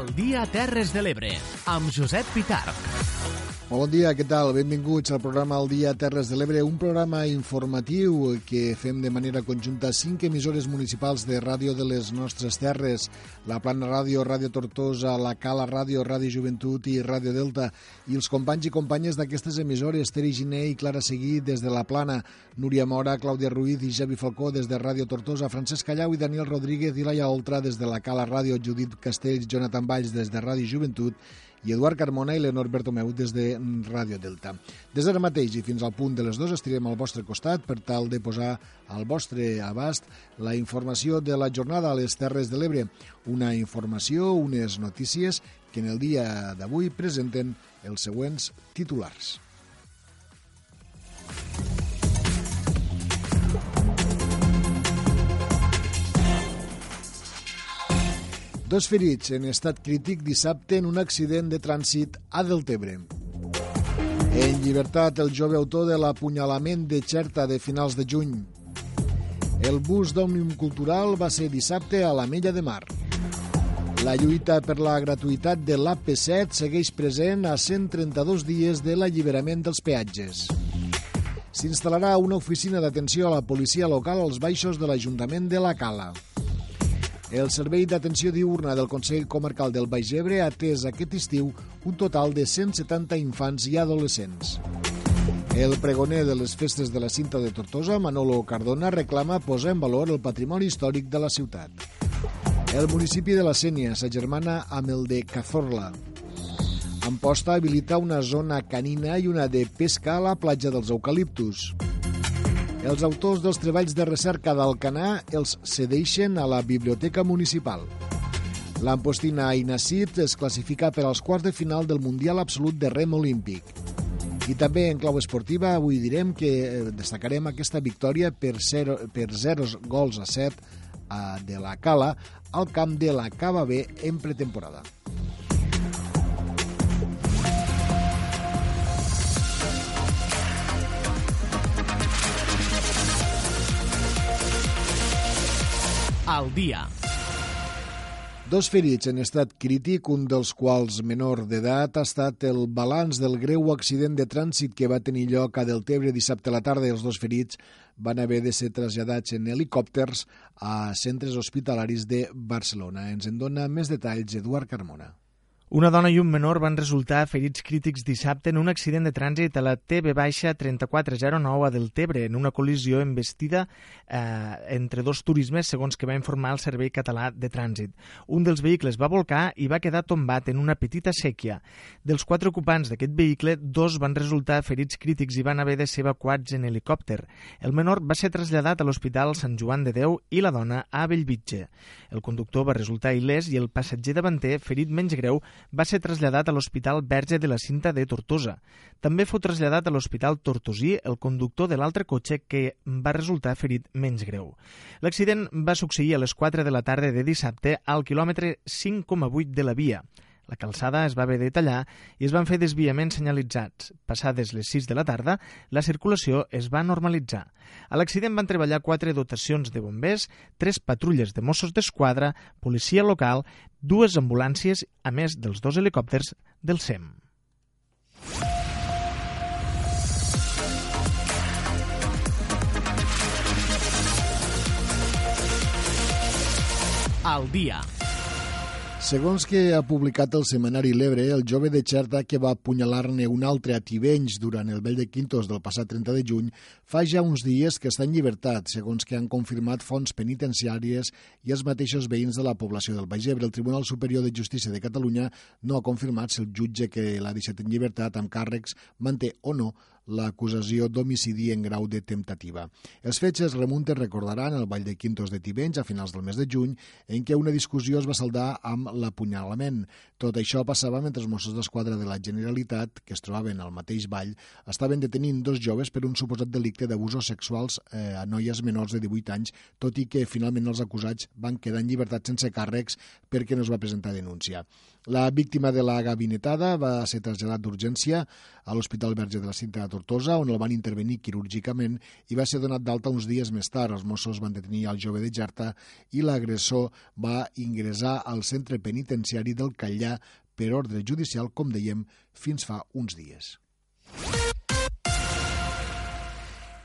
Al dia Terres de l'Ebre, amb Josep Pitarc. Bon dia, què tal? Benvinguts al programa El Dia Terres de l'Ebre, un programa informatiu que fem de manera conjunta cinc emissores municipals de ràdio de les nostres terres, la Plana Ràdio, Ràdio Tortosa, la Cala Ràdio, Ràdio Joventut i Ràdio Delta, i els companys i companyes d'aquestes emissores, Teri Giné i Clara Seguí des de la Plana, Núria Mora, Clàudia Ruiz i Javi Falcó des de Ràdio Tortosa, Francesc Callau i Daniel Rodríguez i Laia Oltra des de la Cala Ràdio, Judit Castells, Jonathan Valls des de Ràdio Joventut i Eduard Carmona i Leonor Bertomeu des de Ràdio Delta. Des d'ara mateix i fins al punt de les dues estirem al vostre costat per tal de posar al vostre abast la informació de la jornada a les Terres de l'Ebre. Una informació, unes notícies que en el dia d'avui presenten els següents titulars. Dos ferits en estat crític dissabte en un accident de trànsit a Deltebre. En llibertat, el jove autor de l'apunyalament de Xerta de finals de juny. El bus d'Òmnium Cultural va ser dissabte a la Mella de Mar. La lluita per la gratuïtat de l'AP7 segueix present a 132 dies de l'alliberament dels peatges. S'instal·larà una oficina d'atenció a la policia local als baixos de l'Ajuntament de la Cala. El Servei d'Atenció Diurna del Consell Comarcal del Baix Ebre ha atès aquest estiu un total de 170 infants i adolescents. El pregoner de les festes de la cinta de Tortosa, Manolo Cardona, reclama posar en valor el patrimoni històric de la ciutat. El municipi de la Sènia s'agermana amb el de Cazorla. Amposta habilita una zona canina i una de pesca a la platja dels eucaliptus. Els autors dels treballs de recerca d'Alcanar els cedeixen a la Biblioteca Municipal. L'ampostina Inacid es classifica per als quarts de final del Mundial Absolut de Rem Olímpic. I també en clau esportiva avui direm que destacarem aquesta victòria per 0, per 0 gols a 7 de la Cala al camp de la Cava B en pretemporada. Al dia. Dos ferits en estat crític, un dels quals menor d'edat, ha estat el balanç del greu accident de trànsit que va tenir lloc a Deltebre dissabte a la tarda. Els dos ferits van haver de ser traslladats en helicòpters a centres hospitalaris de Barcelona. Ens en dona més detalls Eduard Carmona. Una dona i un menor van resultar ferits crítics dissabte en un accident de trànsit a la TB-3409 a Deltebre, en una col·lisió embestida eh, entre dos turismes, segons que va informar el Servei Català de Trànsit. Un dels vehicles va volcar i va quedar tombat en una petita sèquia. Dels quatre ocupants d'aquest vehicle, dos van resultar ferits crítics i van haver de ser evacuats en helicòpter. El menor va ser traslladat a l'Hospital Sant Joan de Déu i la dona a Bellvitge. El conductor va resultar il·lès i el passatger davanter, ferit menys greu, va ser traslladat a l'Hospital Verge de la Cinta de Tortosa. També fou traslladat a l'Hospital Tortosí el conductor de l'altre cotxe que va resultar ferit menys greu. L'accident va succeir a les 4 de la tarda de dissabte al quilòmetre 5,8 de la via. La calçada es va haver de tallar i es van fer desviaments senyalitzats. Passades les 6 de la tarda, la circulació es va normalitzar. A l'accident van treballar quatre dotacions de bombers, tres patrulles de Mossos d'Esquadra, policia local, dues ambulàncies, a més dels dos helicòpters del SEM. Al dia. Segons que ha publicat el setmanari L'Ebre, el jove de Xerta que va apunyalar-ne un altre a Tivenys durant el vell de Quintos del passat 30 de juny fa ja uns dies que està en llibertat, segons que han confirmat fonts penitenciàries i els mateixos veïns de la població del Baix Ebre. El Tribunal Superior de Justícia de Catalunya no ha confirmat si el jutge que l'ha deixat en llibertat amb càrrecs manté o no l'acusació d'homicidi en grau de temptativa. Els fets es remunten, recordaran, al Vall de Quintos de Tivenys a finals del mes de juny, en què una discussió es va saldar amb l'apunyalament. Tot això passava mentre els Mossos d'Esquadra de la Generalitat, que es trobaven al mateix vall, estaven detenint dos joves per un suposat delicte d'abusos sexuals eh, a noies menors de 18 anys, tot i que finalment els acusats van quedar en llibertat sense càrrecs perquè no es va presentar denúncia. La víctima de la gabinetada va ser traslladat d'urgència a l'Hospital Verge de la Cinta de Tortosa, on el van intervenir quirúrgicament i va ser donat d'alta uns dies més tard. Els Mossos van detenir el jove de Jarta i l'agressor va ingressar al centre penitenciari del Callà per ordre judicial, com dèiem, fins fa uns dies.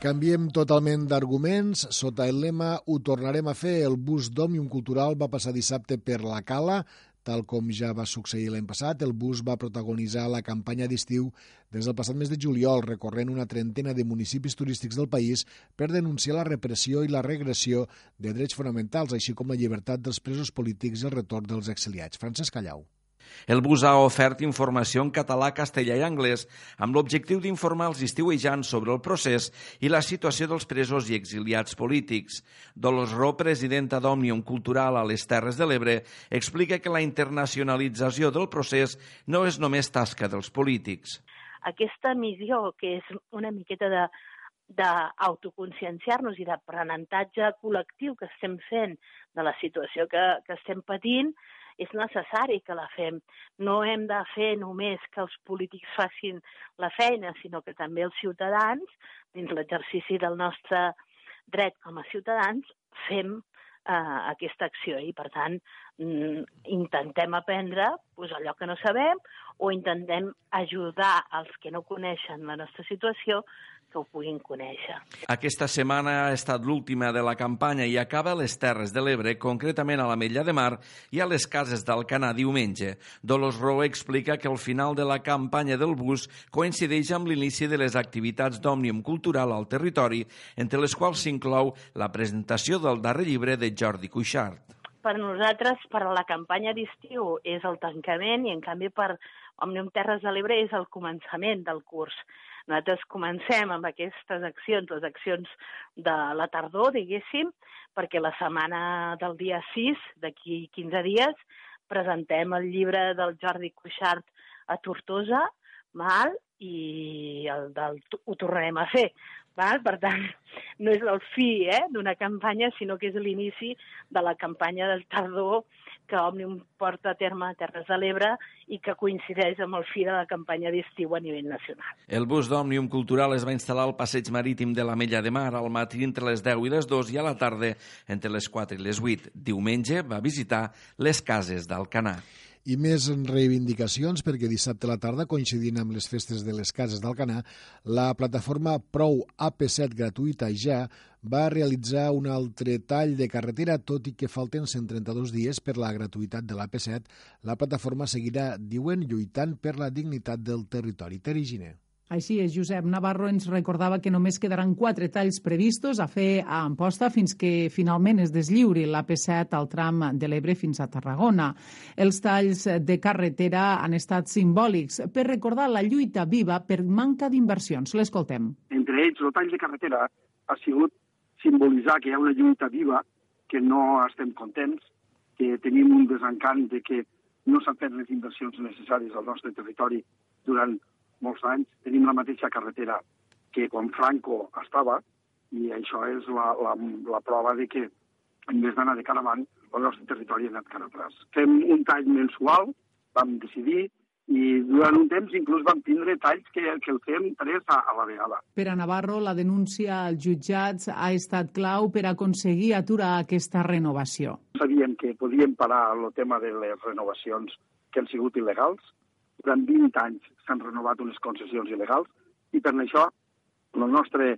Canviem totalment d'arguments. Sota el lema Ho tornarem a fer, el bus d'Òmnium Cultural va passar dissabte per la Cala, Tal com ja va succeir l'any passat, el bus va protagonitzar la campanya d'estiu des del passat mes de juliol, recorrent una trentena de municipis turístics del país per denunciar la repressió i la regressió de drets fonamentals, així com la llibertat dels presos polítics i el retorn dels exiliats. Francesc Callau. El bus ha ofert informació en català, castellà i anglès amb l'objectiu d'informar els estiuejants sobre el procés i la situació dels presos i exiliats polítics. Dolors Ro, presidenta d'Òmnium Cultural a les Terres de l'Ebre, explica que la internacionalització del procés no és només tasca dels polítics. Aquesta missió, que és una miqueta de d'autoconscienciar-nos i d'aprenentatge col·lectiu que estem fent de la situació que, que estem patint, és necessari que la fem. No hem de fer només que els polítics facin la feina, sinó que també els ciutadans, dins l'exercici del nostre dret com a ciutadans, fem eh, aquesta acció i, per tant, mm, intentem aprendre pues, allò que no sabem o intentem ajudar els que no coneixen la nostra situació que ho puguin conèixer. Aquesta setmana ha estat l'última de la campanya i acaba a les Terres de l'Ebre, concretament a la Mella de Mar i a les cases d'Alcanar diumenge. Dolors Rowe explica que el final de la campanya del bus coincideix amb l'inici de les activitats d'Òmnium Cultural al territori, entre les quals s'inclou la presentació del darrer llibre de Jordi Cuixart. Per nosaltres, per a la campanya d'estiu, és el tancament i, en canvi, per Òmnium Terres de l'Ebre és el començament del curs. Nosaltres comencem amb aquestes accions, les accions de la tardor, diguéssim, perquè la setmana del dia 6, d'aquí 15 dies, presentem el llibre del Jordi Cuixart a Tortosa, mal, i el del ho tornarem a fer. Val? Per tant, no és el fi eh, d'una campanya, sinó que és l'inici de la campanya del tardor que Òmnium porta a terme a Terres de l'Ebre i que coincideix amb el fi de la campanya d'estiu a nivell nacional. El bus d'Òmnium Cultural es va instal·lar al passeig marítim de la Mella de Mar al matí entre les 10 i les 2 i a la tarda entre les 4 i les 8. Diumenge va visitar les cases d'Alcanar i més reivindicacions perquè dissabte a la tarda, coincidint amb les festes de les cases d'Alcanar, la plataforma Prou AP7 gratuïta ja va realitzar un altre tall de carretera, tot i que falten 132 dies per la gratuïtat de l'AP7. La plataforma seguirà, diuen, lluitant per la dignitat del territori. Teri Giner. Així és, Josep Navarro ens recordava que només quedaran quatre talls previstos a fer a Amposta fins que finalment es deslliuri l'AP7 al tram de l'Ebre fins a Tarragona. Els talls de carretera han estat simbòlics per recordar la lluita viva per manca d'inversions. L'escoltem. Entre ells, el tall de carretera ha sigut simbolitzar que hi ha una lluita viva, que no estem contents, que tenim un desencant de que no s'han fet les inversions necessàries al nostre territori durant molts anys, tenim la mateixa carretera que quan Franco estava, i això és la, la, la prova de que en vez d'anar de cara avant, el nostre territori ha anat cara atrás. Fem un tall mensual, vam decidir, i durant un temps inclús vam tindre talls que, que el fem tres a, a la vegada. Per a Navarro, la denúncia als jutjats ha estat clau per aconseguir aturar aquesta renovació. Sabíem que podíem parar el tema de les renovacions que han sigut il·legals, durant 20 anys s'han renovat unes concessions il·legals i per això la nostra,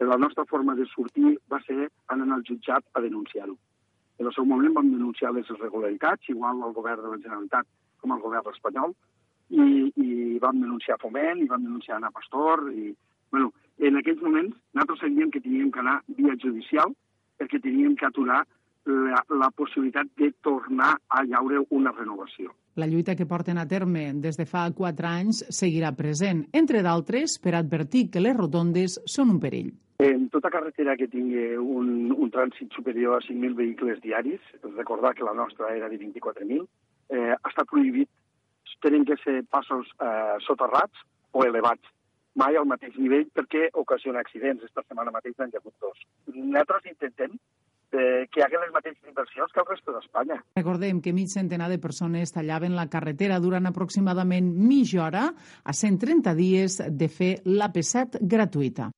la nostra forma de sortir va ser anar al jutjat a denunciar-ho. En el seu moment vam denunciar les irregularitats, igual al govern de la Generalitat com al govern espanyol, i, i vam denunciar Foment, i vam denunciar Ana Pastor, i, bueno, en aquells moments nosaltres sabíem que teníem que anar via judicial perquè teníem que aturar la, la possibilitat de tornar a llaure una renovació. La lluita que porten a terme des de fa quatre anys seguirà present, entre d'altres, per advertir que les rotondes són un perill. En tota carretera que tingui un, un trànsit superior a 5.000 vehicles diaris, recordar que la nostra era de 24.000, eh, està prohibit, tenen que ser passos eh, soterrats o elevats, mai al mateix nivell perquè ocasiona accidents. Esta setmana mateix n'han hagut dos. Nosaltres intentem eh, que haguin les mateixes inversions que el resto d'Espanya. Recordem que mig centenar de persones tallaven la carretera durant aproximadament mitja hora a 130 dies de fer l'AP7 gratuïta.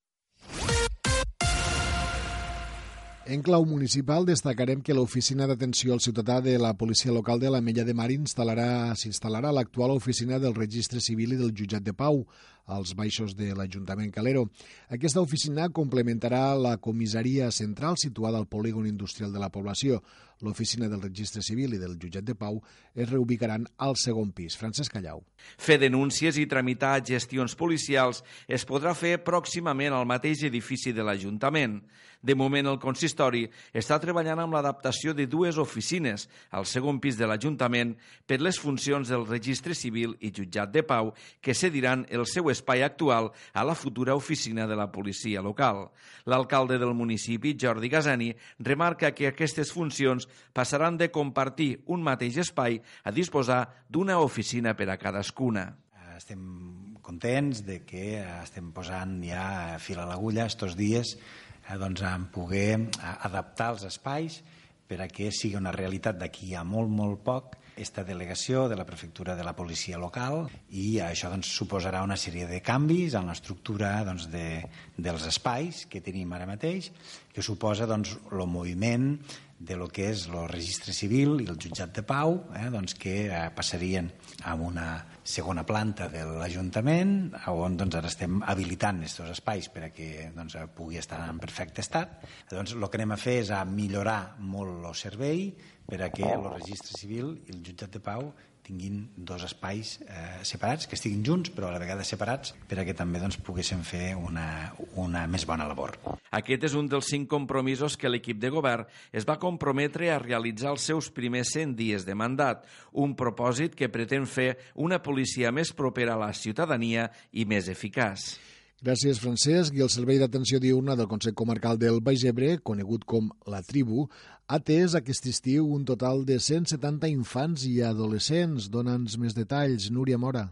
En clau municipal destacarem que l'oficina d'atenció al ciutadà de la policia local de la Mella de Mar instal·larà s'instal·larà l'actual oficina del registre civil i del jutjat de pau als baixos de l'Ajuntament Calero. Aquesta oficina complementarà la comissaria central situada al polígon industrial de la població. L'oficina del registre civil i del jutjat de pau es reubicaran al segon pis. Francesc Callau. Fer denúncies i tramitar gestions policials es podrà fer pròximament al mateix edifici de l'Ajuntament. De moment, el consistori està treballant amb l'adaptació de dues oficines al segon pis de l'Ajuntament per les funcions del registre civil i jutjat de pau que cediran el seu espai actual a la futura oficina de la policia local. L'alcalde del municipi, Jordi Gasani, remarca que aquestes funcions passaran de compartir un mateix espai a disposar d'una oficina per a cadascuna estem contents de que estem posant ja fil a l'agulla estos dies eh, doncs, en poder adaptar els espais per a que sigui una realitat d'aquí a molt, molt poc esta delegació de la prefectura de la policia local i això doncs, suposarà una sèrie de canvis en l'estructura doncs, de, dels espais que tenim ara mateix, que suposa doncs, el moviment de lo que és el registre civil i el jutjat de pau, eh, doncs, que eh, passarien a una segona planta de l'Ajuntament, on doncs, ara estem habilitant aquests espais per a que doncs, pugui estar en perfecte estat. Doncs, el que anem a fer és a millorar molt el servei per que el registre civil i el jutjat de pau tinguin dos espais eh, separats, que estiguin junts però a la vegada separats per a que també doncs, poguessin fer una, una més bona labor. Aquest és un dels cinc compromisos que l'equip de govern es va comprometre a realitzar els seus primers 100 dies de mandat, un propòsit que pretén fer una policia més propera a la ciutadania i més eficaç. Gràcies, Francesc. I el Servei d'Atenció Diurna del Consell Comarcal del Baix Ebre, conegut com la Tribu, ha atès aquest estiu un total de 170 infants i adolescents. Dóna'ns més detalls, Núria Mora.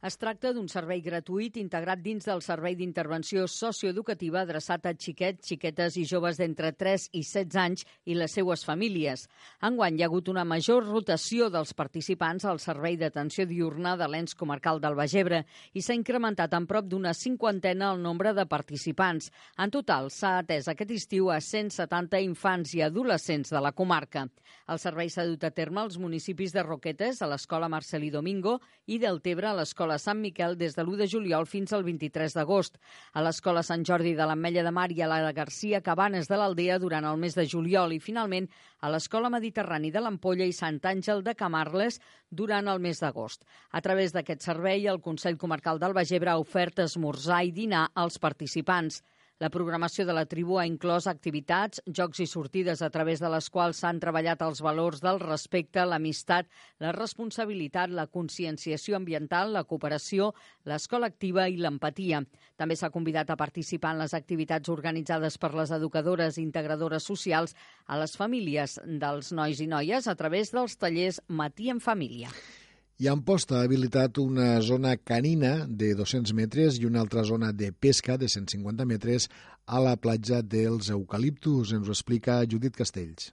Es tracta d'un servei gratuït integrat dins del Servei d'Intervenció Socioeducativa adreçat a xiquets, xiquetes i joves d'entre 3 i 16 anys i les seues famílies. Enguany hi ha hagut una major rotació dels participants al Servei d'Atenció Diurna de l'Ens Comarcal del Bagebre i s'ha incrementat en prop d'una cinquantena el nombre de participants. En total, s'ha atès aquest estiu a 170 infants i adolescents de la comarca. El servei s'ha dut a terme als municipis de Roquetes, a l'Escola Marcelí Domingo i del Tebre a l'Escola l'Escola Sant Miquel des de l'1 de juliol fins al 23 d'agost, a l'Escola Sant Jordi de l'Ametlla de Mar i a la Garcia Cabanes de l'Aldea durant el mes de juliol i, finalment, a l'Escola Mediterrani de l'Ampolla i Sant Àngel de Camarles durant el mes d'agost. A través d'aquest servei, el Consell Comarcal del Bagebre ha ofert esmorzar i dinar als participants. La programació de la tribu ha inclòs activitats, jocs i sortides a través de les quals s'han treballat els valors del respecte, l'amistat, la responsabilitat, la conscienciació ambiental, la cooperació, l'escola activa i l'empatia. També s'ha convidat a participar en les activitats organitzades per les educadores i integradores socials a les famílies dels nois i noies a través dels tallers Matí en Família i Amposta ha habilitat una zona canina de 200 metres i una altra zona de pesca de 150 metres a la platja dels Eucaliptus. Ens ho explica Judit Castells.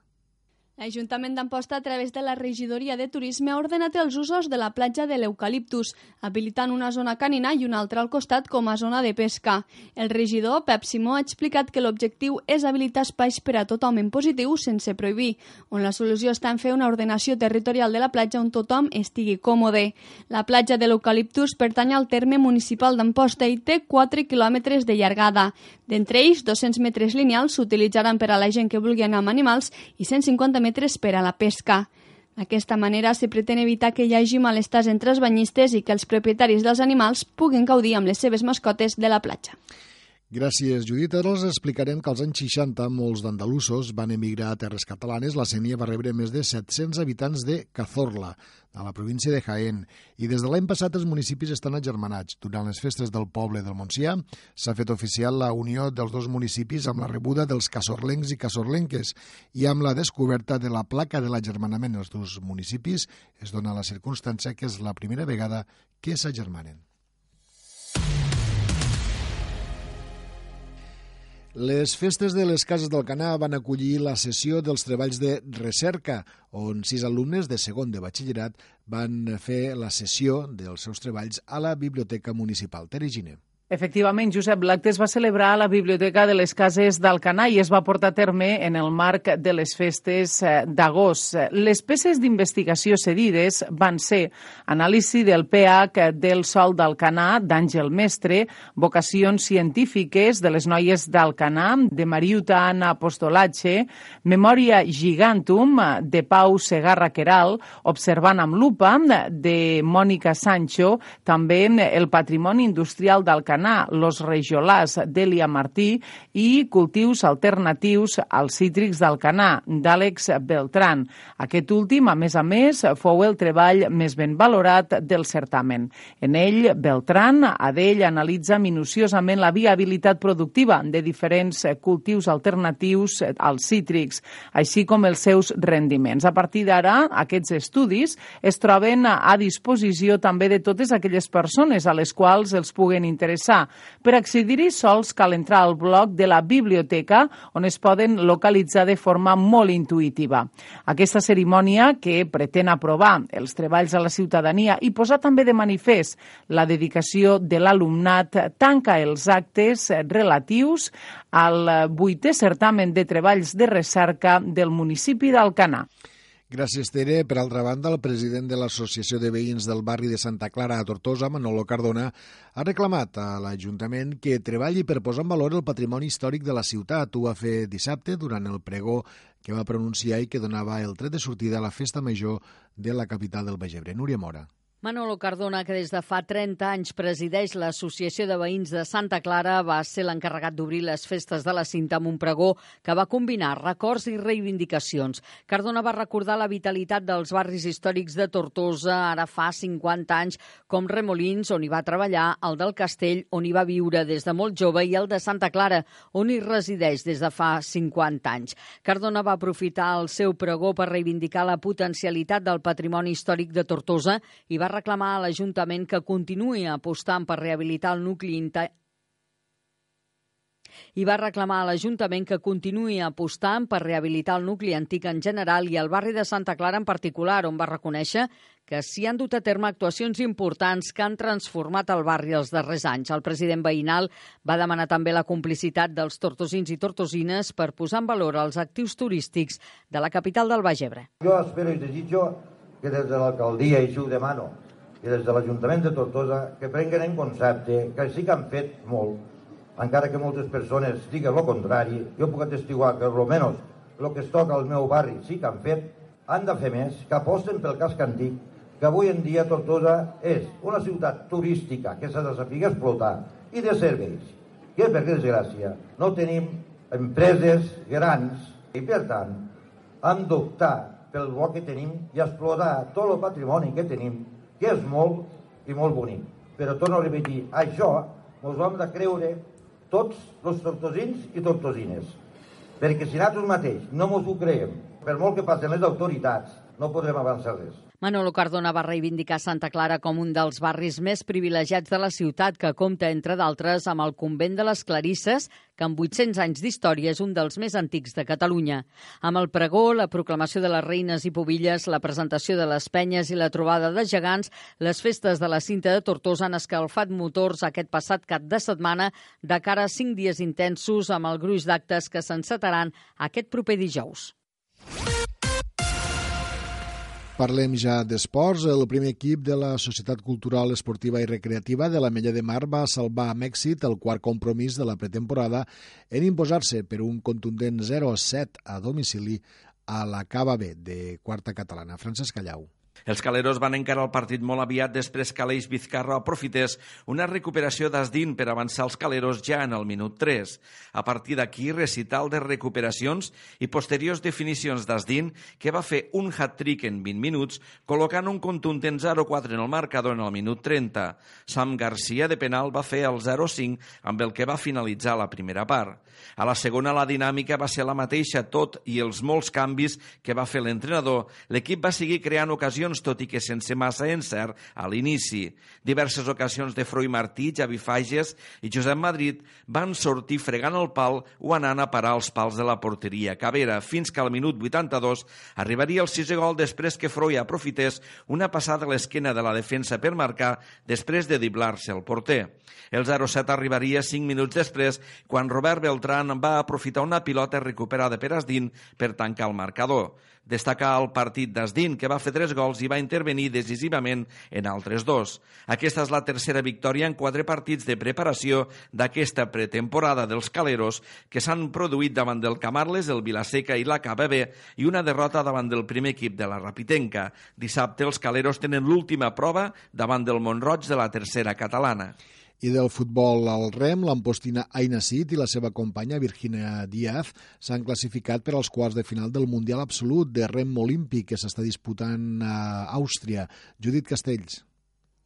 L'Ajuntament d'Amposta, a través de la regidoria de turisme, ha ordenat els usos de la platja de l'Eucaliptus, habilitant una zona canina i una altra al costat com a zona de pesca. El regidor, Pep Simó, ha explicat que l'objectiu és habilitar espais per a tothom en positiu sense prohibir, on la solució està en fer una ordenació territorial de la platja on tothom estigui còmode. La platja de l'Eucaliptus pertany al terme municipal d'Amposta i té 4 quilòmetres de llargada. D'entre ells, 200 metres lineals s'utilitzaran per a la gent que vulgui anar amb animals i 150 metres per a la pesca. D'aquesta manera se pretén evitar que hi hagi malestars entre els banyistes i que els propietaris dels animals puguin gaudir amb les seves mascotes de la platja. Gràcies, Judit. Ara els explicarem que als anys 60 molts d'andalusos van emigrar a terres catalanes. La Sènia va rebre més de 700 habitants de Cazorla, a la província de Jaén. I des de l'any passat els municipis estan agermanats. Durant les festes del poble del Montsià s'ha fet oficial la unió dels dos municipis amb la rebuda dels casorlencs i casorlenques i amb la descoberta de la placa de l'agermanament dels dos municipis es dona la circumstància que és la primera vegada que s'agermanen. Les festes de les Cases del Canà van acollir la sessió dels treballs de recerca, on sis alumnes de segon de batxillerat van fer la sessió dels seus treballs a la Biblioteca Municipal. Tere Giner. Efectivament, Josep, l'acte es va celebrar a la Biblioteca de les Cases d'Alcanar i es va portar a terme en el marc de les festes eh, d'agost. Les peces d'investigació cedides van ser anàlisi del pH del sol d'Alcanar d'Àngel Mestre, vocacions científiques de les noies d'Alcanar, de Mariuta Anna Apostolatge, memòria gigantum de Pau Segarra Queral, observant amb lupa de Mònica Sancho, també el patrimoni industrial d'Alcanar Alcanar, Los Rejolars d'Elia Martí i cultius alternatius als cítrics d'Alcanar, d'Àlex Beltran. Aquest últim, a més a més, fou el treball més ben valorat del certamen. En ell, Beltran, a d'ell, analitza minuciosament la viabilitat productiva de diferents cultius alternatius als cítrics, així com els seus rendiments. A partir d'ara, aquests estudis es troben a disposició també de totes aquelles persones a les quals els puguen interessar interessar. Per accedir-hi sols cal entrar al blog de la biblioteca on es poden localitzar de forma molt intuïtiva. Aquesta cerimònia, que pretén aprovar els treballs a la ciutadania i posar també de manifest la dedicació de l'alumnat, tanca els actes relatius al vuitè certamen de treballs de recerca del municipi d'Alcanar. Gràcies, Tere. Per altra banda, el president de l'Associació de Veïns del barri de Santa Clara a Tortosa, Manolo Cardona, ha reclamat a l'Ajuntament que treballi per posar en valor el patrimoni històric de la ciutat. Ho va fer dissabte durant el pregó que va pronunciar i que donava el tret de sortida a la festa major de la capital del Baix Ebre. Núria Mora. Manolo Cardona, que des de fa 30 anys presideix l'Associació de Veïns de Santa Clara, va ser l'encarregat d'obrir les festes de la cinta amb un pregó que va combinar records i reivindicacions. Cardona va recordar la vitalitat dels barris històrics de Tortosa ara fa 50 anys, com Remolins, on hi va treballar, el del Castell, on hi va viure des de molt jove, i el de Santa Clara, on hi resideix des de fa 50 anys. Cardona va aprofitar el seu pregó per reivindicar la potencialitat del patrimoni històric de Tortosa i va va reclamar a l'Ajuntament que continuï apostant per rehabilitar el nucli inter i va reclamar a l'Ajuntament que continuï apostant per rehabilitar el nucli antic en general i el barri de Santa Clara en particular, on va reconèixer que s'hi han dut a terme actuacions importants que han transformat el barri els darrers anys. El president veïnal va demanar també la complicitat dels tortosins i tortosines per posar en valor els actius turístics de la capital del Baix Ebre. Jo espero i desitjo que des de l'alcaldia, i així ho demano, i des de l'Ajuntament de Tortosa, que prenguen en concepte que sí que han fet molt, encara que moltes persones diguen el contrari, jo puc atestiguar que almenys el que es toca al meu barri sí que han fet, han de fer més, que aposten pel casc antic, que avui en dia Tortosa és una ciutat turística que s'ha de saber explotar i de serveis, que per desgràcia no tenim empreses grans i per tant hem d'optar pel bo que tenim i explorar tot el patrimoni que tenim, que és molt i molt bonic. Però torno a repetir, això ens ho hem de creure tots els tortosins i tortosines. Perquè si nosaltres mateix no ens ho creiem, per molt que passen les autoritats, no podrem avançar res. Manolo Cardona va reivindicar Santa Clara com un dels barris més privilegiats de la ciutat, que compta, entre d'altres, amb el convent de les Clarisses, que amb 800 anys d'història és un dels més antics de Catalunya. Amb el pregó, la proclamació de les reines i pobilles, la presentació de les penyes i la trobada de gegants, les festes de la cinta de Tortosa han escalfat motors aquest passat cap de setmana de cara a cinc dies intensos amb el gruix d'actes que s'encetaran aquest proper dijous. Parlem ja d'esports. El primer equip de la Societat Cultural Esportiva i Recreativa de la Mella de Mar va salvar amb èxit el quart compromís de la pretemporada en imposar-se per un contundent 0-7 a domicili a la Cava B de quarta catalana. Francesc Callau. Els caleros van encarar el partit molt aviat després que Aleix Vizcarra aprofités una recuperació d'Asdin per avançar els caleros ja en el minut 3. A partir d'aquí, recital de recuperacions i posteriors definicions d'Asdin, que va fer un hat-trick en 20 minuts, col·locant un contundent 0-4 en el marcador en el minut 30. Sam Garcia de penal va fer el 0-5 amb el que va finalitzar la primera part. A la segona la dinàmica va ser la mateixa tot i els molts canvis que va fer l'entrenador. L'equip va seguir creant ocasions ocasions, tot i que sense massa encert a l'inici. Diverses ocasions de Froi Martí, Javi Fages i Josep Madrid van sortir fregant el pal o anant a parar els pals de la porteria Cavera, fins que al minut 82 arribaria el sisè gol després que Froi aprofités una passada a l'esquena de la defensa per marcar després de diblar-se el porter. El 0-7 arribaria 5 minuts després quan Robert Beltran va aprofitar una pilota recuperada per Asdin per tancar el marcador destacar el partit d'Asdin, que va fer tres gols i va intervenir decisivament en altres dos. Aquesta és la tercera victòria en quatre partits de preparació d'aquesta pretemporada dels Caleros, que s'han produït davant del Camarles, el Vilaseca i la KBB, i una derrota davant del primer equip de la Rapitenca. Dissabte els Caleros tenen l'última prova davant del Montroig de la tercera catalana. I del futbol al rem, l'ampostina Aina Cid i la seva companya Virginia Díaz s'han classificat per als quarts de final del Mundial Absolut de rem olímpic que s'està disputant a Àustria. Judit Castells.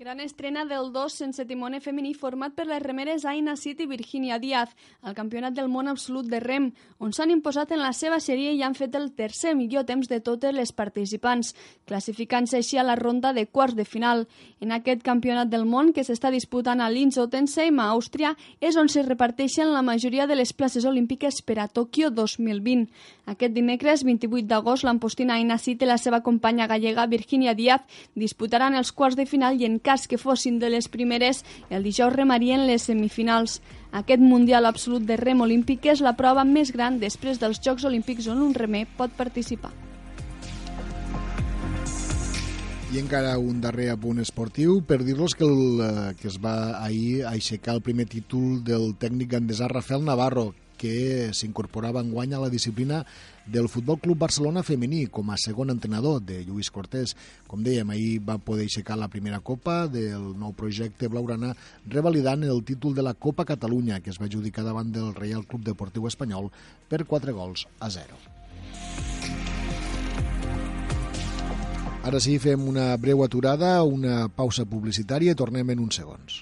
Gran estrena del 2 sense timone femení format per les remeres Aina City i Virginia Díaz al Campionat del Món Absolut de Rem, on s'han imposat en la seva sèrie i han fet el tercer millor temps de totes les participants, classificant-se així a la ronda de quarts de final. En aquest Campionat del Món, que s'està disputant a Linz Ottensheim, a Àustria, és on se reparteixen la majoria de les places olímpiques per a Tòquio 2020. Aquest dimecres, 28 d'agost, l'ampostina Aina City i la seva companya gallega Virginia Díaz disputaran els quarts de final i en cas que fossin de les primeres, el dijous remarien les semifinals. Aquest Mundial Absolut de Rem Olímpic és la prova més gran després dels Jocs Olímpics on un remer pot participar. I encara un darrer apunt esportiu per dir-los que, el, eh, que es va ahir aixecar el primer títol del tècnic andesà Rafael Navarro, que s'incorporava en guany a la disciplina del Futbol Club Barcelona femení com a segon entrenador de Lluís Cortés. Com dèiem, ahir va poder aixecar la primera copa del nou projecte Blaurana, revalidant el títol de la Copa Catalunya, que es va adjudicar davant del Real Club Deportiu Espanyol per 4 gols a 0. Ara sí, fem una breu aturada, una pausa publicitària i tornem en uns segons.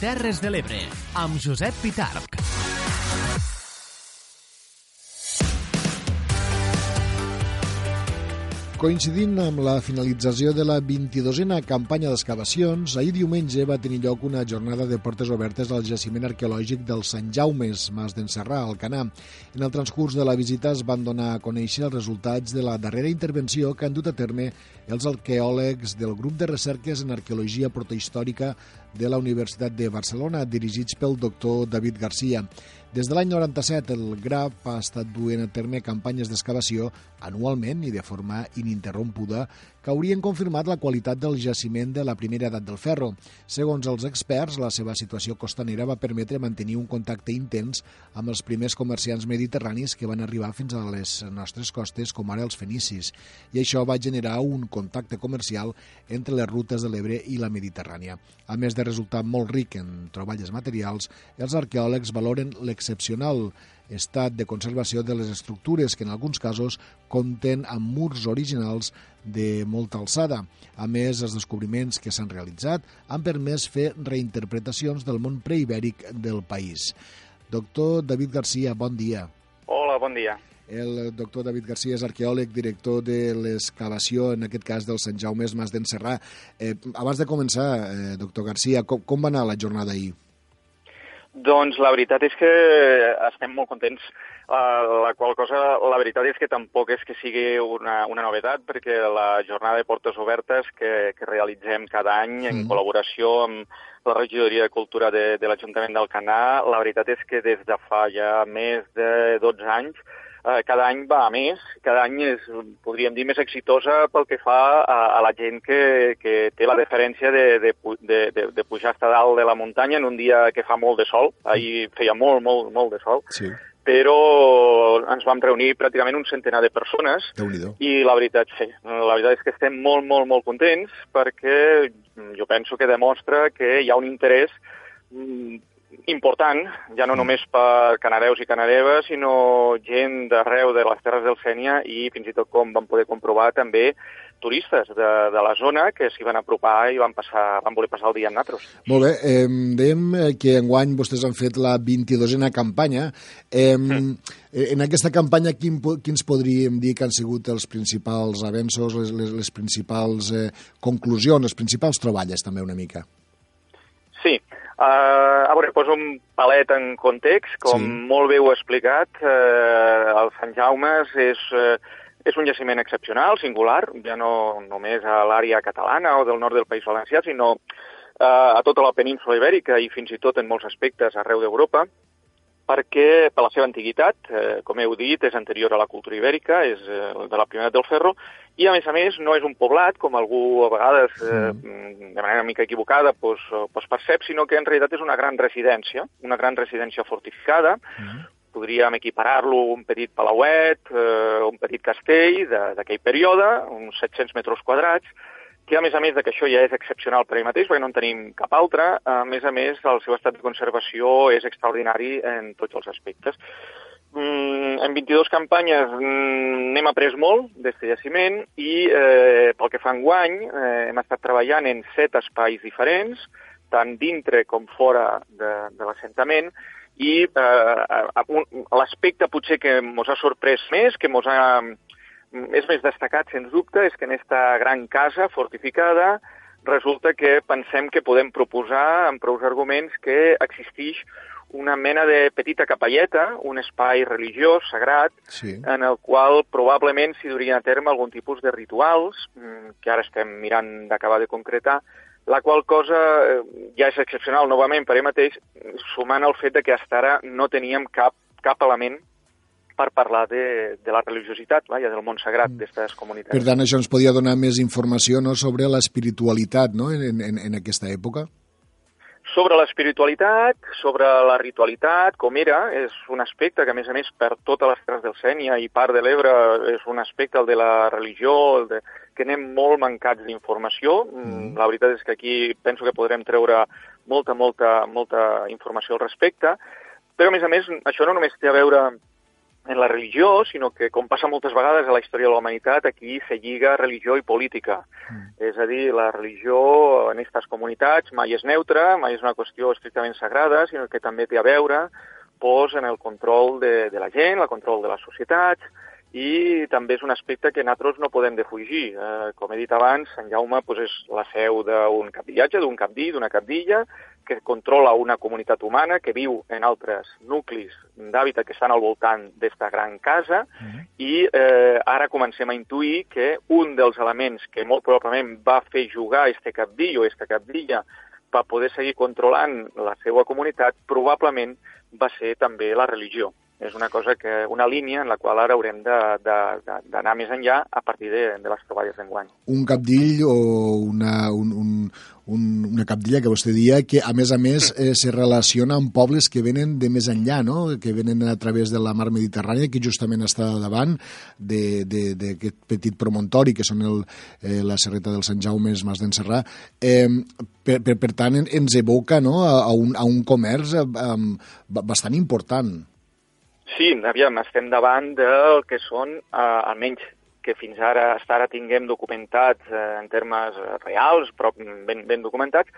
Terres de l'Ebre, amb Josep Pitarc. Coincidint amb la finalització de la 22a campanya d'excavacions, ahir diumenge va tenir lloc una jornada de portes obertes al jaciment arqueològic del Sant Jaumes, Mas d'Encerrà, al Canà. En el transcurs de la visita es van donar a conèixer els resultats de la darrera intervenció que han dut a terme els arqueòlegs del grup de recerques en arqueologia protohistòrica de la Universitat de Barcelona, dirigits pel doctor David Garcia. Des de l'any 97, el GRAP ha estat duent a terme campanyes d'excavació anualment i de forma ininterrompuda que haurien confirmat la qualitat del jaciment de la primera edat del ferro. Segons els experts, la seva situació costanera va permetre mantenir un contacte intens amb els primers comerciants mediterranis que van arribar fins a les nostres costes, com ara els fenicis, i això va generar un contacte comercial entre les rutes de l'Ebre i la Mediterrània. A més de resultar molt ric en troballes materials, els arqueòlegs valoren l'excel·lència excepcional estat de conservació de les estructures que en alguns casos compten amb murs originals de molta alçada. A més, els descobriments que s'han realitzat han permès fer reinterpretacions del món preibèric del país. Doctor David Garcia, bon dia. Hola, bon dia. El doctor David Garcia és arqueòleg, director de l'excavació, en aquest cas del Sant Jaume Mas d'Encerrà. Eh, abans de començar, eh, doctor Garcia, com, com va anar la jornada ahir? Doncs la veritat és que estem molt contents, uh, la qual cosa, la veritat és que tampoc és que sigui una, una novetat, perquè la jornada de portes obertes que, que realitzem cada any en mm. col·laboració amb la regidoria de cultura de, de l'Ajuntament del Canà, la veritat és que des de fa ja més de 12 anys eh, cada any va a més, cada any és, podríem dir, més exitosa pel que fa a, a la gent que, que té la deferència de, de, de, de, de pujar hasta dalt de la muntanya en un dia que fa molt de sol. Ahir feia molt, molt, molt de sol. Sí però ens vam reunir pràcticament un centenar de persones i la veritat, sí, la veritat és que estem molt, molt, molt contents perquè jo penso que demostra que hi ha un interès mm, important, ja no mm. només per canadeus i canadeves, sinó gent d'arreu de les Terres del Sènia i fins i tot, com vam poder comprovar, també turistes de, de la zona que s'hi van apropar i van, passar, van voler passar el dia amb nosaltres. Molt bé, eh, dèiem que enguany vostès han fet la 22a campanya. Eh, mm. En aquesta campanya, quin, quins podríem dir que han sigut els principals avenços, les, les, les principals eh, conclusions, les principals troballes, també, una mica? Sí, Uh, a veure, poso un palet en context. Com sí. molt bé ho he explicat, uh, el Sant Jaume és, uh, és un jaciment excepcional, singular, ja no només a l'àrea catalana o del nord del País Valencià, sinó uh, a tota la península ibèrica i fins i tot en molts aspectes arreu d'Europa perquè per la seva antiguitat, eh, com heu dit, és anterior a la cultura ibèrica, és eh, de la primera del ferro, i a més a més no és un poblat, com algú a vegades, eh, de manera una mica equivocada, pues, pues percep, sinó que en realitat és una gran residència, una gran residència fortificada, mm. podríem equiparar-lo un petit palauet, eh, un petit castell d'aquell període, uns 700 metres quadrats, que a més a més de que això ja és excepcional per ell mateix, perquè no en tenim cap altre, a més a més el seu estat de conservació és extraordinari en tots els aspectes. Mm, en 22 campanyes mm, n'hem après molt d'aquest jaciment i eh, pel que fa en guany eh, hem estat treballant en set espais diferents, tant dintre com fora de, de l'assentament, i eh, l'aspecte potser que ens ha sorprès més, que ens ha és més destacat, sens dubte, és que en aquesta gran casa fortificada resulta que pensem que podem proposar amb prou arguments que existeix una mena de petita capelleta, un espai religiós, sagrat, sí. en el qual probablement s'hi durien a terme algun tipus de rituals, mm, que ara estem mirant d'acabar de concretar, la qual cosa eh, ja és excepcional novament per ell mateix, sumant el fet de que fins ara no teníem cap, cap element per parlar de, de la religiositat, vaja, del món sagrat mm. d'aquestes comunitats. Per tant, això ens podia donar més informació no, sobre l'espiritualitat no, en, en, en aquesta època? Sobre l'espiritualitat, sobre la ritualitat, com era, és un aspecte que, a més a més, per totes les terres del Sènia i part de l'Ebre, és un aspecte, el de la religió, el de, que anem molt mancats d'informació. Mm. La veritat és que aquí penso que podrem treure molta, molta, molta informació al respecte, però, a més a més, això no només té a veure en la religió, sinó que, com passa moltes vegades a la història de la humanitat, aquí se lliga religió i política. Mm. És a dir, la religió en aquestes comunitats mai és neutra, mai és una qüestió estrictament sagrada, sinó que també té a veure pues, en el control de, de la gent, el control de les societats, i també és un aspecte que nosaltres no podem defugir. Eh, com he dit abans, Sant Jaume doncs, és la seu d'un capdillatge, d'un capdí, d'una capdilla, que controla una comunitat humana que viu en altres nuclis d'hàbitat que estan al voltant d'esta gran casa mm -hmm. i eh, ara comencem a intuir que un dels elements que molt probablement va fer jugar este capdill o esta capdilla per poder seguir controlant la seva comunitat probablement va ser també la religió és una cosa que, una línia en la qual ara haurem d'anar més enllà a partir de, de les troballes d'enguany. Un capdill o una, un, un, un, una capdilla que vostè dia que, a més a més, eh, se relaciona amb pobles que venen de més enllà, no? que venen a través de la mar Mediterrània, que justament està davant d'aquest petit promontori, que són el, eh, la serreta del Sant Jaume, el Mas d'Encerrà. Eh, per, per, per tant, ens evoca no? a, a, un, a un comerç eh, bastant important. Sí, aviam, estem davant del que són, eh, almenys que fins ara, hasta ara tinguem documentats eh, en termes reals, però ben, ben documentats,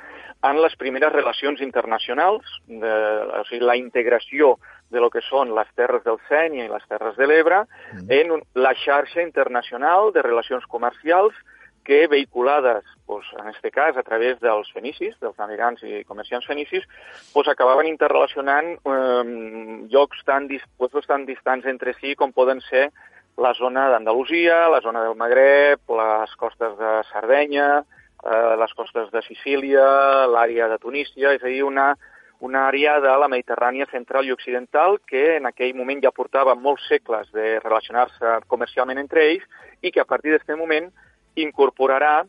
en les primeres relacions internacionals, de, o sigui, la integració de lo que són les terres del Sènia i les terres de l'Ebre mm. en la xarxa internacional de relacions comercials que vehiculades, pues, en aquest cas, a través dels fenicis, dels navegants i comerciants fenicis, pues, acabaven interrelacionant eh, llocs tan, puestos tan distants entre si com poden ser la zona d'Andalusia, la zona del Magreb, les costes de Sardenya, eh, les costes de Sicília, l'àrea de Tunísia, és a dir, una, una àrea de la Mediterrània central i occidental que en aquell moment ja portava molts segles de relacionar-se comercialment entre ells i que a partir d'aquest moment incorporarà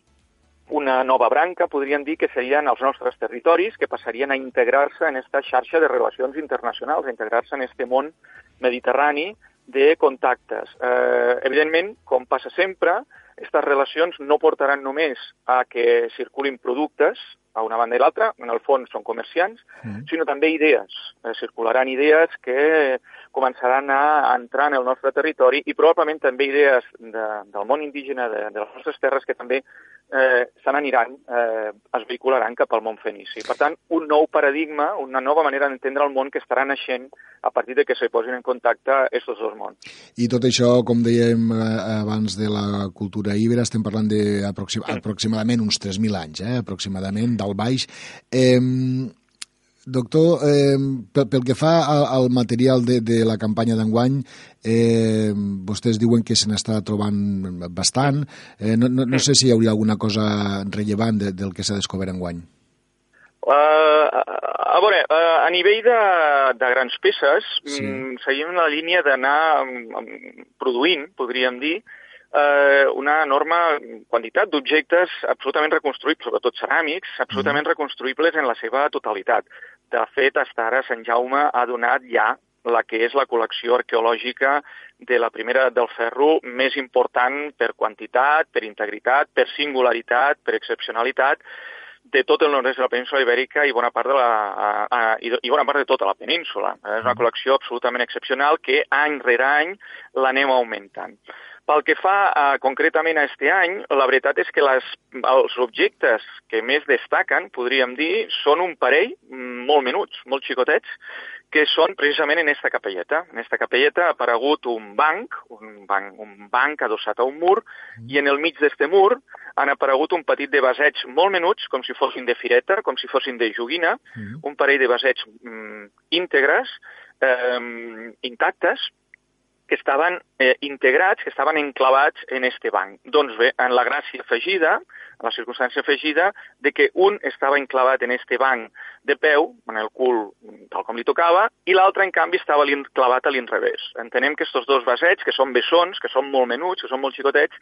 una nova branca, podríem dir, que serien els nostres territoris, que passarien a integrar-se en aquesta xarxa de relacions internacionals, a integrar-se en aquest món mediterrani de contactes. Eh, evidentment, com passa sempre, aquestes relacions no portaran només a que circulin productes a una banda i l'altra, en el fons són comerciants, mm. sinó també idees. Eh, circularan idees que començaran a entrar en el nostre territori i probablement també idees de, del món indígena de, de les nostres terres que també eh, se n'aniran, eh, es vehicularan cap al món fenici. Per tant, un nou paradigma, una nova manera d'entendre el món que estarà naixent a partir de que se posin en contacte aquests dos mons. I tot això, com dèiem eh, abans de la cultura ibera, estem parlant d'aproximadament uns 3.000 anys, eh, aproximadament, del baix. Eh, Doctor, eh, pel, pel que fa al, al material de, de la campanya d'enguany, eh, vostès diuen que se n'està trobant bastant. Eh, no, no, no sé si hi hauria alguna cosa rellevant de, del que s'ha descobert enguany. Uh, a veure, uh, a nivell de, de grans peces, sí. mm, seguim la línia d'anar um, produint, podríem dir, eh, una enorme quantitat d'objectes absolutament reconstruïbles, sobretot ceràmics, absolutament mm. reconstruïbles en la seva totalitat. De fet, fins ara Sant Jaume ha donat ja la que és la col·lecció arqueològica de la primera del ferro més important per quantitat, per integritat, per singularitat, per excepcionalitat, de tot el nord-est de la península ibèrica i bona part de la, a, a, i, i bona part de tota la península. És una mm. col·lecció absolutament excepcional que any rere any l'anem augmentant. Pel que fa a, concretament a este any, la veritat és que les, els objectes que més destaquen, podríem dir, són un parell molt menuts, molt xicotets, que són precisament en esta capelleta. En esta capelleta ha aparegut un banc, un banc, un banc adossat a un mur, mm. i en el mig d'este mur han aparegut un petit de vaseig molt menuts, com si fossin de fireta, com si fossin de joguina, mm. un parell de vaseig mm, íntegres, eh, intactes, que estaven eh, integrats, que estaven enclavats en este banc. Doncs bé, en la gràcia afegida, la circumstància afegida de que un estava enclavat en este banc de peu, en el cul tal com li tocava, i l'altre, en canvi, estava clavat a l'inrevés. Entenem que aquests dos vasets, que són bessons, que són molt menuts, que són molt xicotets,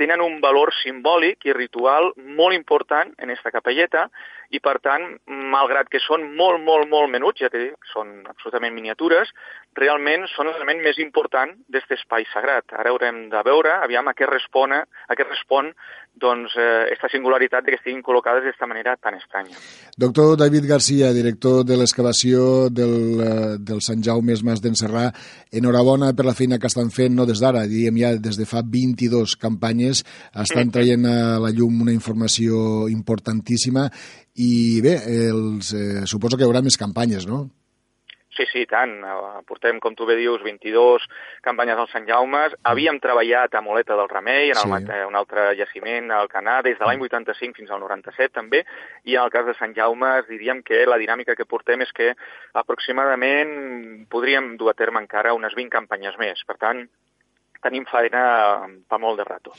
tenen un valor simbòlic i ritual molt important en aquesta capelleta, i per tant, malgrat que són molt, molt, molt menuts, ja dit, són absolutament miniatures, realment són l'element més important d'aquest espai sagrat. Ara haurem de veure, aviam, a què, respona, a què respon doncs, eh, esta singularitat de que estiguin col·locades d'aquesta manera tan estranya. Doctor David Garcia, director de l'excavació del, eh, del Sant Jaume Mas d'Encerrà, enhorabona per la feina que estan fent, no des d'ara, diguem ja des de fa 22 campanyes, estan traient a la llum una informació importantíssima i bé, els, eh, suposo que hi haurà més campanyes, no? Sí, sí, tant. Eh, portem, com tu bé dius, 22 campanyes al Sant Jaume. Havíem treballat a Moleta del Remei, en el, sí. un altre jaciment al Canà, des de l'any 85 fins al 97 també, i en el cas de Sant Jaume diríem que la dinàmica que portem és que aproximadament podríem dur a terme encara unes 20 campanyes més. Per tant, tenim feina per molt de rato.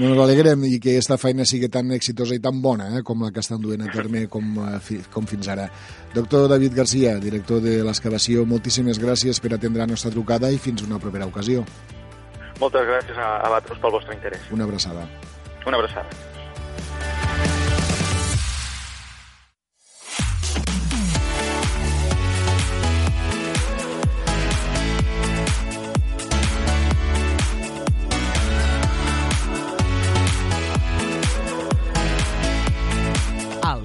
No ens alegrem i que aquesta feina sigui tan exitosa i tan bona eh, com la que estan duent a terme com, eh, com fins ara. Doctor David Garcia, director de l'excavació, moltíssimes gràcies per atendre la nostra trucada i fins una propera ocasió. Moltes gràcies a, a vosaltres pel vostre interès. Una abraçada. Una abraçada.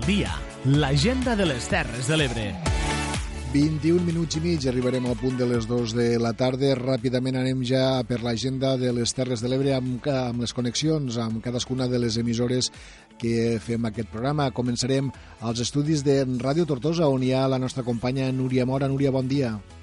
Dia, l'agenda de les Terres de l'Ebre. 21 minuts i mig, arribarem al punt de les 2 de la tarda. Ràpidament anem ja per l'agenda de les Terres de l'Ebre amb, amb les connexions, amb cadascuna de les emissores que fem aquest programa. Començarem als estudis de Ràdio Tortosa, on hi ha la nostra companya Núria Mora. Núria, bon dia. Bon dia,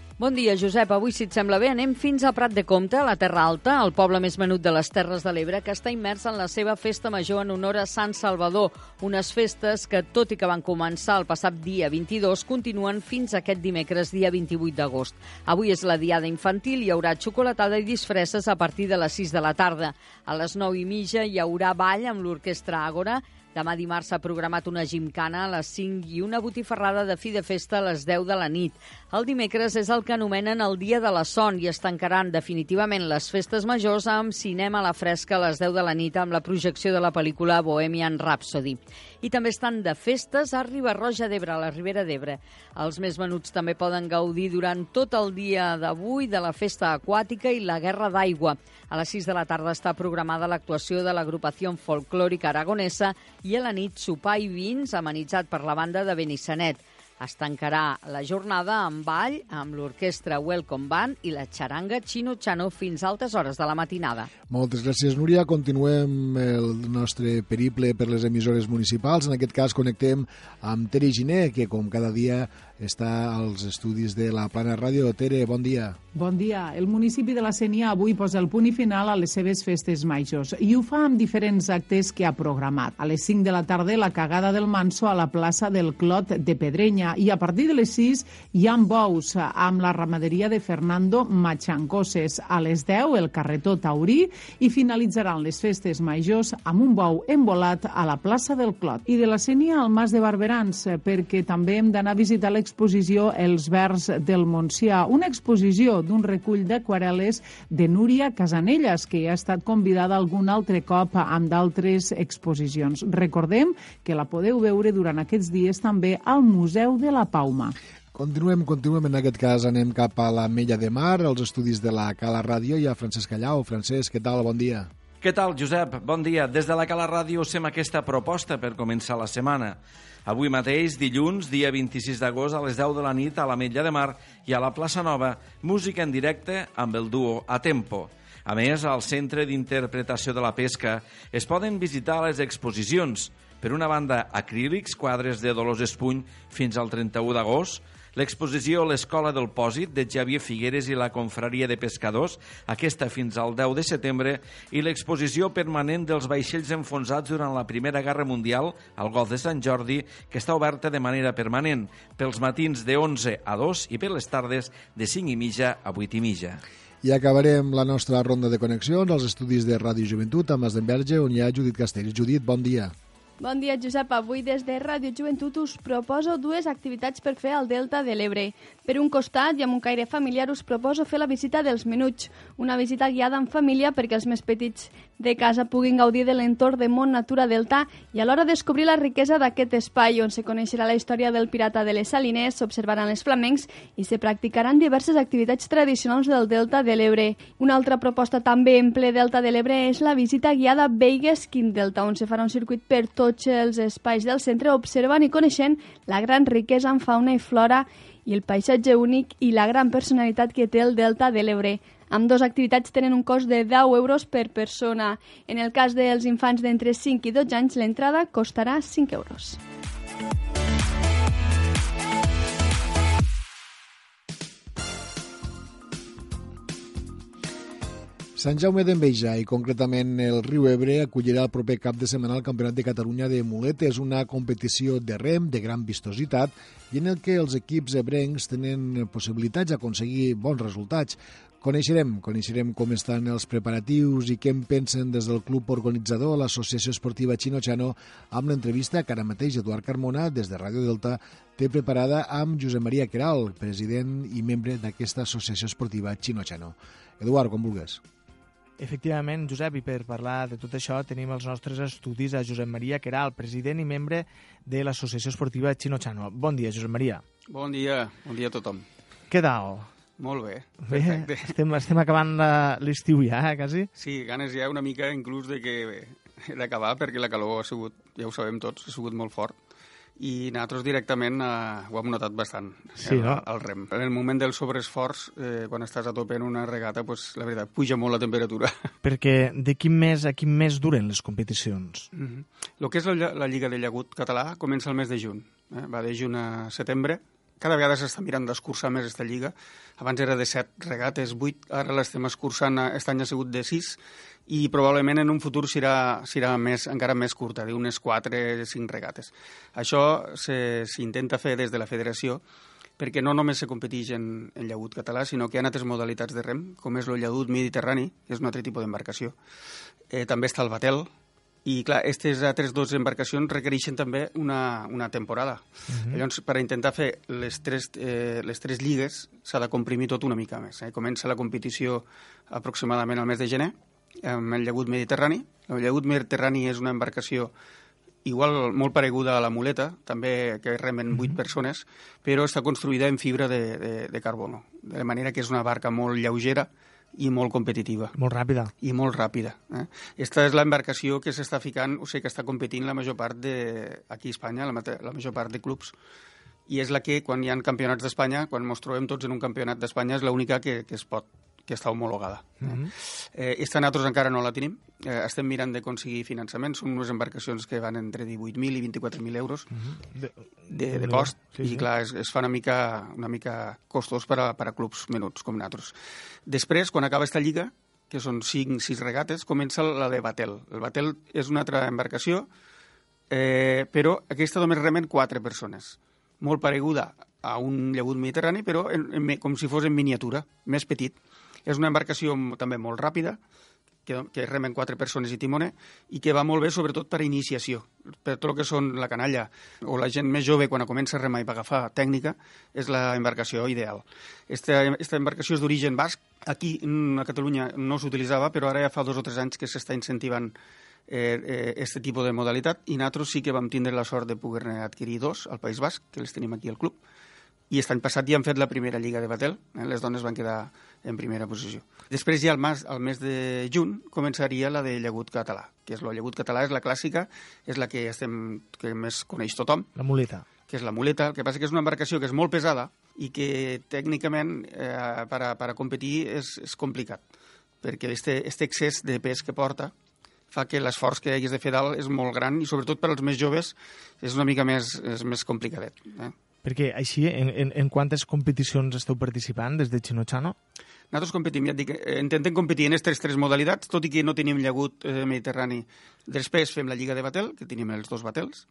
Josep. Avui, si et sembla bé, anem fins a Prat de Comte, a la Terra Alta, el poble més menut de les Terres de l'Ebre, que està immers en la seva festa major en honor a Sant Salvador. Unes festes que, tot i que van començar el passat dia 22, continuen fins aquest dimecres, dia 28 d'agost. Avui és la diada infantil, hi haurà xocolatada i disfresses a partir de les 6 de la tarda. A les 9 i mitja hi haurà ball amb l'orquestra Àgora Demà dimarts s'ha programat una gimcana a les 5 i una botifarrada de fi de festa a les 10 de la nit. El dimecres és el que anomenen el Dia de la Son i es tancaran definitivament les festes majors amb cinema a la fresca a les 10 de la nit amb la projecció de la pel·lícula Bohemian Rhapsody. I també estan de festes a Ribarroja d'Ebre, a la Ribera d'Ebre. Els més venuts també poden gaudir durant tot el dia d'avui de la festa aquàtica i la guerra d'aigua. A les 6 de la tarda està programada l'actuació de l'agrupació folclòrica aragonesa i a la nit sopar i vins amenitzat per la banda de Benissanet. Es tancarà la jornada amb ball amb l'orquestra Welcome Band i la xaranga Chino Chano fins a altes hores de la matinada. Moltes gràcies, Núria. Continuem el nostre periple per les emissores municipals. En aquest cas connectem amb Teri Giné, que com cada dia està als estudis de la Plana Ràdio. Tere, bon dia. Bon dia. El municipi de la Senia avui posa el punt i final a les seves festes majors i ho fa amb diferents actes que ha programat. A les 5 de la tarda, la cagada del Manso a la plaça del Clot de Pedrenya i a partir de les 6 hi ha bous amb la ramaderia de Fernando Machancoses. A les 10, el carretó Taurí i finalitzaran les festes majors amb un bou embolat a la plaça del Clot. I de la Senia al Mas de Barberans, perquè també hem d'anar a visitar l'exposició Els vers del Montsià, una exposició d'un recull d'aquarel·les de Núria Casanelles, que ja ha estat convidada algun altre cop amb d'altres exposicions. Recordem que la podeu veure durant aquests dies també al Museu de la Pauma. Continuem, continuem, en aquest cas anem cap a la Mella de Mar, als estudis de la Cala Ràdio, i a Francesc Callau. Francesc, què tal? Bon dia. Què tal, Josep? Bon dia. Des de la Cala Ràdio fem aquesta proposta per començar la setmana. Avui mateix, dilluns, dia 26 d'agost, a les 10 de la nit, a la Metlla de Mar i a la plaça Nova, música en directe amb el duo A Tempo. A més, al Centre d'Interpretació de la Pesca es poden visitar les exposicions. Per una banda, acrílics, quadres de Dolors Espuny fins al 31 d'agost, L'exposició L'Escola del Pòsit de Xavier Figueres i la Confraria de Pescadors, aquesta fins al 10 de setembre, i l'exposició permanent dels vaixells enfonsats durant la Primera Guerra Mundial al Golf de Sant Jordi, que està oberta de manera permanent, pels matins de 11 a 2 i per les tardes de 5 i mitja a 8 i mitja. I acabarem la nostra ronda de connexions als estudis de Ràdio Joventut amb Masdenverge, on hi ha Judit Castells. Judit, bon dia. Bon dia, Josep. Avui des de Ràdio Joventut us proposo dues activitats per fer al Delta de l'Ebre. Per un costat, i amb un caire familiar, us proposo fer la visita dels menuts, una visita guiada en família perquè els més petits de casa puguin gaudir de l'entorn de Mont Natura Delta i alhora descobrir la riquesa d'aquest espai on se coneixerà la història del pirata de les Salines, s'observaran els flamencs i se practicaran diverses activitats tradicionals del Delta de l'Ebre. Una altra proposta també en ple Delta de l'Ebre és la visita guiada Vegas Quin Delta, on se farà un circuit per tot tots els espais del centre observant i coneixent la gran riquesa en fauna i flora i el paisatge únic i la gran personalitat que té el Delta de l'Ebre. Amb dues activitats tenen un cost de 10 euros per persona. En el cas dels infants d'entre 5 i 12 anys, l'entrada costarà 5 euros. Sant Jaume d'Enveja i concretament el riu Ebre acollirà el proper cap de setmana el Campionat de Catalunya de muletes, una competició de rem de gran vistositat i en el que els equips ebrencs tenen possibilitats d'aconseguir bons resultats. Coneixerem, coneixerem com estan els preparatius i què en pensen des del club organitzador, l'Associació Esportiva Chino-Chano, amb l'entrevista que ara mateix Eduard Carmona, des de Ràdio Delta, té preparada amb Josep Maria Queral, president i membre d'aquesta Associació Esportiva Chino-Chano. Eduard, com vulguis. Efectivament, Josep, i per parlar de tot això tenim els nostres estudis a Josep Maria Queral, president i membre de l'Associació Esportiva Chino-Chano. Bon dia, Josep Maria. Bon dia, bon dia a tothom. Què tal? Molt bé, Bé, perfecte. estem, estem acabant l'estiu ja, eh, quasi? Sí, ganes ja una mica inclús de que d'acabar perquè la calor ha sigut, ja ho sabem tots, ha sigut molt fort i nosaltres directament eh, ho hem notat bastant Sí, el, no? el rem. En el moment del sobreesforç, eh, quan estàs a tope en una regata, pues, la veritat, puja molt la temperatura. Perquè de quin mes a quin mes duren les competicions? Mm -hmm. El que és la, la Lliga de Llagut català comença el mes de juny. Eh? Va de juny a setembre. Cada vegada s'està mirant d'escurçar més aquesta lliga. Abans era de 7 regates, 8, ara l'estem escurçant, aquest any ha sigut de 6, i probablement en un futur serà, serà més, encara més curta, d'unes 4, 5 regates. Això se- s'intenta fer des de la federació perquè no només se competeix en, en llagut català, sinó que hi ha altres modalitats de rem, com és el llagut mediterrani, que és un altre tipus d'embarcació. Eh, també està el batel, i clar, aquestes altres dues embarcacions requereixen també una, una temporada. Mhm. Llavors, per intentar fer les tres, eh, les tres lligues s'ha de comprimir tot una mica més. Eh? Comença la competició aproximadament al mes de gener, amb el llagut mediterrani. El llagut mediterrani és una embarcació igual molt pareguda a la muleta, també que remen vuit persones, però està construïda en fibra de, de, de carbono, de manera que és una barca molt lleugera i molt competitiva. Molt ràpida. I molt ràpida. Eh? Esta és l'embarcació que s'està ficant, o sigui, que està competint la major part de, aquí a Espanya, la, la major part de clubs, i és la que, quan hi ha campionats d'Espanya, quan ens trobem tots en un campionat d'Espanya, és l'única que, que es pot que està homologada. Mhm. Eh, esta nosaltres encara no la tenim. Eh, estem mirant d'aconseguir finançament. Són unes embarcacions que van entre 18.000 i 24.000 euros De, de, de Déu-n'hi-do. cost. Sí, I sí. clar, es, es fa una mica, una mica costós per a, per a clubs menuts com nosaltres. Després, quan acaba esta lliga, que són 5-6 regates, comença la de Batel. El Batel és una altra embarcació, eh, però aquesta només remen 4 persones. Molt pareguda a un llagut mediterrani, però en, en, com si fos en miniatura, més petit. És una embarcació també molt ràpida, que, que remen quatre persones i timoner, i que va molt bé sobretot per iniciació. Per tot el que són la canalla o la gent més jove quan comença a remar i per agafar tècnica, és la embarcació ideal. Esta, esta embarcació és d'origen basc. Aquí mm, a Catalunya no s'utilitzava, però ara ja fa dos o tres anys que s'està incentivant eh, eh, tipus de modalitat i nosaltres sí que vam tindre la sort de poder adquirir dos al País Basc, que les tenim aquí al club, i aquest any passat ja han fet la primera Lliga de Batel, eh? les dones van quedar en primera posició. Després ja al mes, al mes de juny començaria la de llagut català, que és el llagut català, és la clàssica, és la que, estem, que més coneix tothom, La muleta. que és la muleta, el que passa que és una embarcació que és molt pesada i que tècnicament eh, per, a, per a competir és, és complicat, perquè este, este excés de pes que porta fa que l'esforç que haguis de fer dalt és molt gran i sobretot per als més joves és una mica més, és més complicadet. Eh? Perquè així, en, en, en quantes competicions esteu participant des de Chino-Chano? Nosaltres competim, ja et dic, eh, intentem competir en aquestes tres modalitats, tot i que no tenim llagut eh, mediterrani. Després fem la Lliga de Batel, que tenim els dos batels,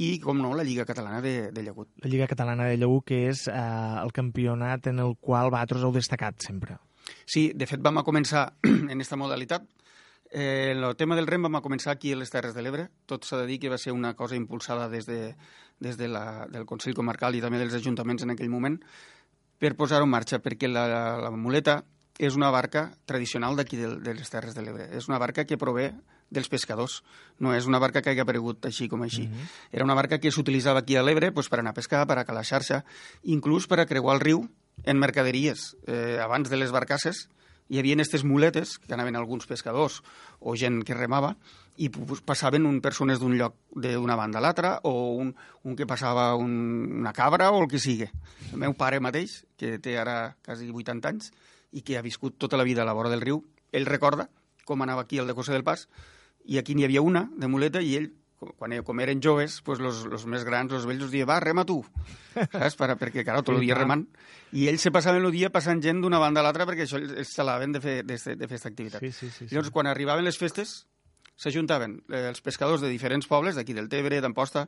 i, com no, la Lliga Catalana de, de Llagut. La Lliga Catalana de Lleu, que és eh, el campionat en el qual vosaltres heu destacat sempre. Sí, de fet vam a començar en aquesta modalitat. Eh, el tema del rem vam a començar aquí a les Terres de l'Ebre. Tot s'ha de dir que va ser una cosa impulsada des, de, des de la, del Consell Comarcal i també dels ajuntaments en aquell moment per posar-ho en marxa, perquè la, la, muleta és una barca tradicional d'aquí de, de les Terres de l'Ebre. És una barca que prové dels pescadors. No és una barca que hagi aparegut així com així. Mm -hmm. Era una barca que s'utilitzava aquí a l'Ebre pues, per anar a pescar, per a calar xarxa, inclús per a creuar el riu en mercaderies. Eh, abans de les barcasses hi havia aquestes muletes que anaven alguns pescadors o gent que remava i passaven un, persones d'un lloc d'una banda a l'altra o un, un que passava un, una cabra o el que sigui. El meu pare mateix, que té ara quasi 80 anys i que ha viscut tota la vida a la vora del riu, ell recorda com anava aquí al de Cosa del Pas i aquí n'hi havia una de muleta i ell quan, com eren joves, pues los, los més grans, els vells, els diuen, va, rema tu, saps? Per, perquè, claro, tot el dia remant. I ells se passaven el dia passant gent d'una banda a l'altra perquè això ells se l'haven de fer, de, de fer aquesta activitat. Sí, sí, sí, sí. Llavors, quan arribaven les festes, s'ajuntaven eh, els pescadors de diferents pobles, d'aquí del Tebre, d'Amposta,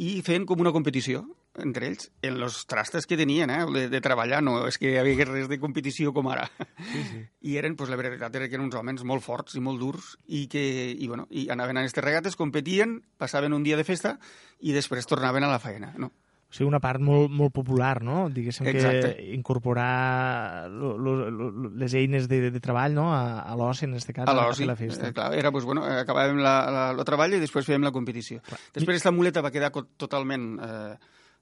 i feien com una competició entre ells en els trastes que tenien eh, de, de treballar, no és que hi havia res de competició com ara. Sí, sí. I eren, pues, la veritat era que eren uns homes molt forts i molt durs i que i, bueno, i anaven a aquestes regates, competien, passaven un dia de festa i després tornaven a la feina. No? O sigui, una part molt, molt popular, no? Diguéssim Exacte. que incorporar lo, lo, lo, les eines de, de treball no? a, a l'oci, en aquest cas, a a la festa. Eh, clar, era, pues, bueno, acabàvem la, la, el treball i després fèiem la competició. Clar. Després aquesta muleta va quedar totalment eh,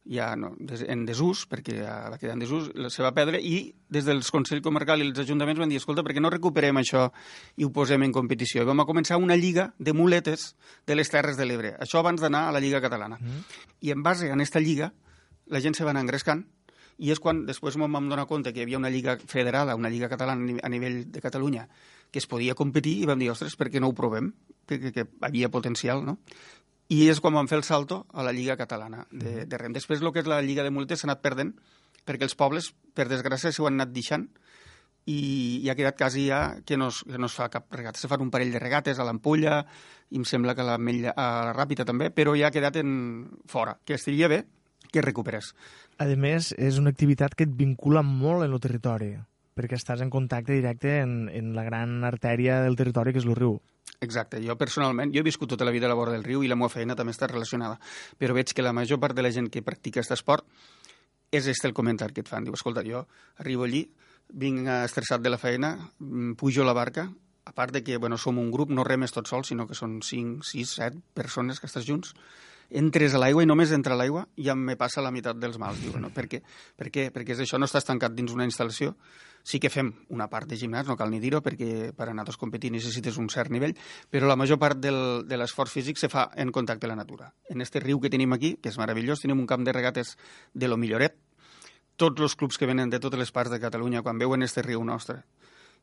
ja no, en desús, perquè ja va quedar en desús, la seva pedra, i des dels Consells Comarcal i els ajuntaments van dir, escolta, per què no recuperem això i ho posem en competició? I vam a començar una lliga de muletes de les Terres de l'Ebre. Això abans d'anar a la Lliga Catalana. Mm. I en base a aquesta lliga, la gent se va anar engrescant i és quan després em vam donar compte que hi havia una lliga federada, una lliga catalana a ni- a nivell de Catalunya, que es podia competir i vam dir, ostres, per què no ho provem? Que, que, que havia potencial, no? I és quan vam fer el salto a la Lliga Catalana de, de rem. Després el que és la Lliga de Muletes s'ha anat perdent perquè els pobles, per desgràcia, s'ho han anat deixant i, i ha quedat quasi ja que no es, que no es fa cap regata. Se fan un parell de regates a l'Ampolla i em sembla que a la, Mella, a la Ràpita també, però ja ha quedat en fora, que estaria bé que recuperés. A més, és una activitat que et vincula molt en el territori, perquè estàs en contacte directe en, en la gran artèria del territori, que és el riu. Exacte, jo personalment, jo he viscut tota la vida a la vora del riu i la meva feina també està relacionada, però veig que la major part de la gent que practica aquest esport és este el comentari que et fan. Diu, escolta, jo arribo allí, vinc estressat de la feina, mm, pujo a la barca, a part de que bueno, som un grup, no remes tot sol, sinó que són 5, 6, 7 persones que estàs junts, entres a l'aigua i només entra a l'aigua ja me passa la meitat dels mals. Diu, no? per, què? per què? Perquè és això, no estàs tancat dins una instal·lació. Sí que fem una part de gimnàs, no cal ni dir-ho, perquè per a competir necessites un cert nivell, però la major part del, de l'esforç físic se fa en contacte amb la natura. En este riu que tenim aquí, que és meravellós, tenim un camp de regates de lo milloret. Tots els clubs que venen de totes les parts de Catalunya, quan veuen este riu nostre,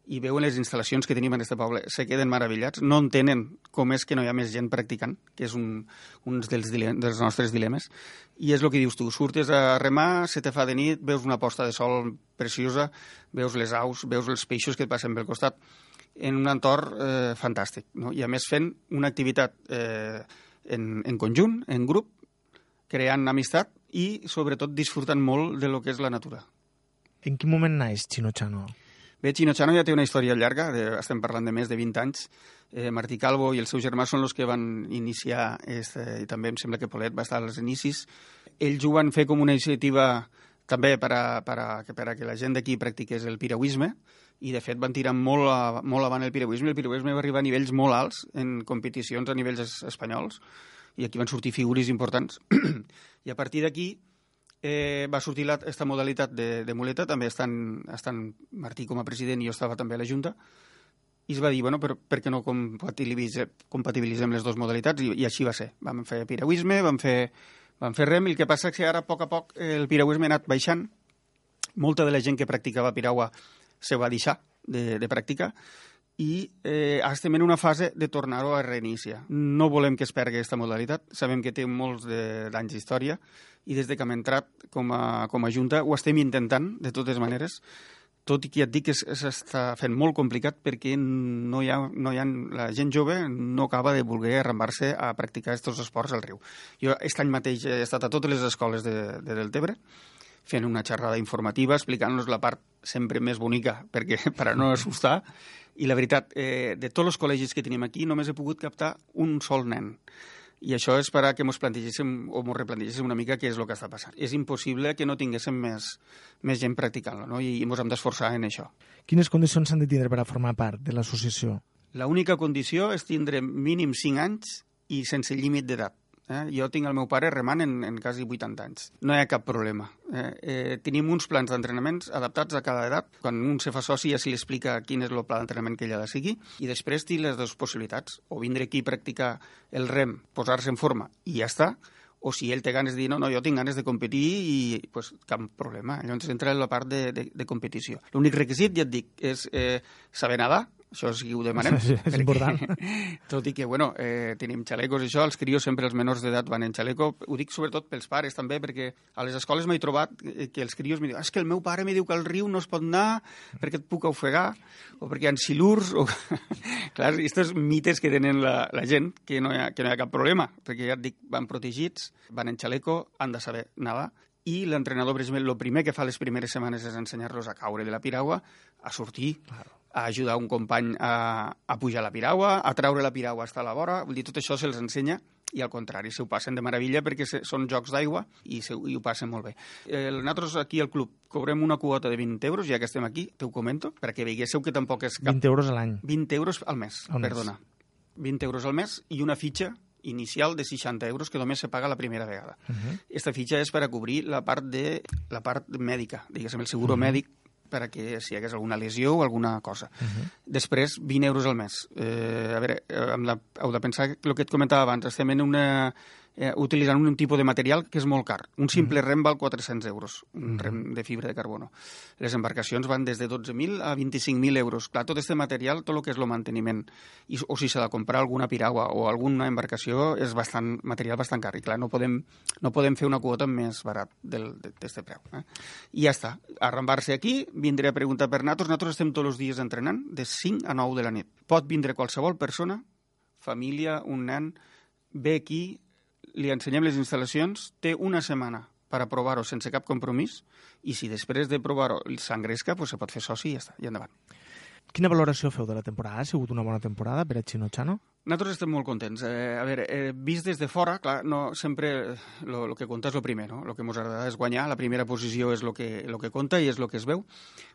i veuen les instal·lacions que tenim en aquest poble, se queden meravellats, no entenen com és que no hi ha més gent practicant, que és un, un dels, dile dels nostres dilemes, i és el que dius tu, surtes a remar, se te fa de nit, veus una posta de sol preciosa, veus les aus, veus els peixos que et passen pel costat, en un entorn eh, fantàstic, no? i a més fent una activitat eh, en, en conjunt, en grup, creant amistat i sobretot disfrutant molt de lo que és la natura. En quin moment naix Chinochano? Bé, Chinochano ja té una història llarga, de, estem parlant de més de 20 anys. Eh, Martí Calvo i el seu germà són els que van iniciar, este, i també em sembla que Polet va estar als inicis. Ells ho van fer com una iniciativa també per a, per a, per a que la gent d'aquí practiqués el piragüisme, i de fet van tirar molt, a, molt avant el piragüisme. El piragüisme va arribar a nivells molt alts en competicions a nivells es, espanyols, i aquí van sortir figures importants. I a partir d'aquí eh, va sortir la, esta modalitat de, de muleta, també estan, estan Martí com a president i jo estava també a la Junta, i es va dir, bueno, però per què no compatibilitzem, compatibilitzem les dues modalitats? I, I així va ser. Vam fer piragüisme, vam fer, vam fer rem, i el que passa és que ara, a poc a poc, el piragüisme ha anat baixant. Molta de la gent que practicava piragua se va deixar de, de practicar, i eh, estem en una fase de tornar-ho a reiniciar. No volem que es pergui aquesta modalitat, sabem que té molts d'anys d'història i des de que hem entrat com a, com a Junta ho estem intentant, de totes maneres, tot i que ja et dic que s'està fent molt complicat perquè no hi ha, no hi ha, la gent jove no acaba de voler arrambar-se a practicar aquests esports al riu. Jo aquest any mateix he estat a totes les escoles de, de Deltebre fent una xerrada informativa explicant-nos la part sempre més bonica perquè per a no assustar i la veritat, eh, de tots els col·legis que tenim aquí només he pogut captar un sol nen i això és per a que ens plantegéssim o ens replantegéssim una mica què és el que està passant. És impossible que no tinguéssim més, més gent practicant-lo, no? i, ens hem d'esforçar en això. Quines condicions s'han de tindre per a formar part de l'associació? La única condició és tindre mínim 5 anys i sense límit d'edat. Eh? Jo tinc el meu pare remant en, en quasi 80 anys. No hi ha cap problema. Eh? Eh, tenim uns plans d'entrenaments adaptats a cada edat. Quan un se fa soci ja se li explica quin és el pla d'entrenament que ell ha de seguir i després té les dues possibilitats. O vindre aquí a practicar el rem, posar-se en forma i ja està, o si ell té ganes de dir no, no, jo tinc ganes de competir i pues, cap problema. Llavors entra en la part de, de, de competició. L'únic requisit, ja et dic, és eh, saber nedar, això sí ho demanem. Sí, és important. Tot i que, bueno, eh, tenim xalecos i això, els crios sempre els menors d'edat van en xaleco. Ho dic sobretot pels pares també, perquè a les escoles m'he trobat que els crios me diuen és que el meu pare me diu que al riu no es pot anar perquè et puc ofegar, o perquè hi ha silurs, o... Clar, aquests mites que tenen la, la gent, que no, hi ha, que no hi ha cap problema, perquè ja et dic, van protegits, van en xaleco, han de saber nedar, i l'entrenador, per exemple, el primer que fa les primeres setmanes és ensenyar-los a caure de la piragua, a sortir, claro. A ajudar un company a, a pujar la piragua, a treure la piragua fins a la vora, vull dir, tot això se'ls ensenya i al contrari, se ho passen de meravella perquè se, són jocs d'aigua i, se, i ho passen molt bé. Eh, nosaltres aquí al club cobrem una quota de 20 euros, ja que estem aquí, te ho comento, perquè veiéssiu que tampoc és cap... 20 euros a l'any. 20 euros al mes, al perdona. Mes. 20 euros al mes i una fitxa inicial de 60 euros que només se paga la primera vegada. Uh -huh. Esta fitxa és per a cobrir la part de la part mèdica, diguéssim, el seguro uh -huh. mèdic per a que si hi hagués alguna lesió o alguna cosa. Uh -huh. Després, 20 euros al mes. Eh, a veure, hem de, heu de pensar el que et comentava abans, estem en una eh, utilitzant un tipus de material que és molt car. Un simple mm -hmm. rem val 400 euros, un mm -hmm. rem de fibra de carbono. Les embarcacions van des de 12.000 a 25.000 euros. Clar, tot aquest material, tot el que és el manteniment, i, o si s'ha de comprar alguna piragua o alguna embarcació, és bastant material bastant car. I clar, no podem, no podem fer una quota més barat d'aquest preu. Eh? I ja està. Arrambar-se aquí, vindré a preguntar per nosaltres. Nosaltres estem tots els dies entrenant, de 5 a 9 de la nit. Pot vindre qualsevol persona, família, un nen, ve aquí, li ensenyem les instal·lacions, té una setmana per a provar-ho sense cap compromís i si després de provar-ho s'engresca, pues se pot fer soci i ja està, i endavant. Quina valoració feu de la temporada? Ha sigut una bona temporada per a Chino Chano? Nosaltres estem molt contents. Eh, a veure, eh, vist des de fora, clar, no, sempre el que compta és el primer, no? El que ens agrada és guanyar, la primera posició és el que, lo que compta i és el que es veu,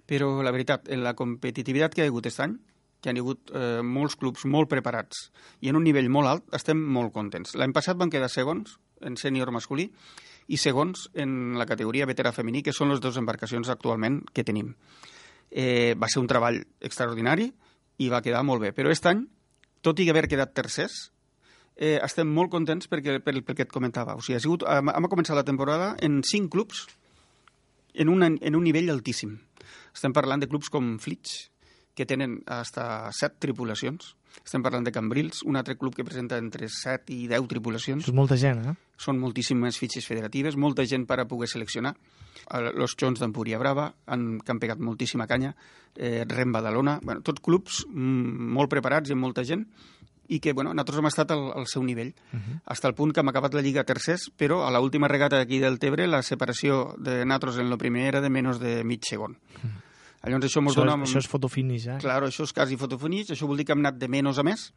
però la veritat, en la competitivitat que ha hagut aquest any, que hi ha hagut eh, molts clubs molt preparats i en un nivell molt alt, estem molt contents. L'any passat van quedar segons en sènior masculí i segons en la categoria veterà femení, que són les dues embarcacions actualment que tenim. Eh, va ser un treball extraordinari i va quedar molt bé. Però aquest any, tot i haver quedat tercers, eh, estem molt contents perquè, per, pel que et comentava. O sigui, ha sigut, hem, hem començat la temporada en cinc clubs en, una, en un nivell altíssim. Estem parlant de clubs com Flitch, que tenen hasta set tripulacions. Estem parlant de Cambrils, un altre club que presenta entre 7 i 10 tripulacions. És molta gent, eh? Són moltíssimes fitxes federatives, molta gent per a poder seleccionar. Los Xons d'Empúria Brava han, que han pegat moltíssima canya, eh, Rem Badalona, bueno, tots clubs mm, molt preparats i amb molta gent, i que bueno, nosaltres hem estat al, al seu nivell, uh -huh. fins al punt que hem acabat la Lliga tercers, però a l'última regata d'aquí del Tebre la separació de nosaltres en la primer era de menys de mig segon. Uh -huh Llavors això ens dona... Això és fotofinish, eh? Claro, això és quasi fotofinish, això vol dir que hem anat de menys a més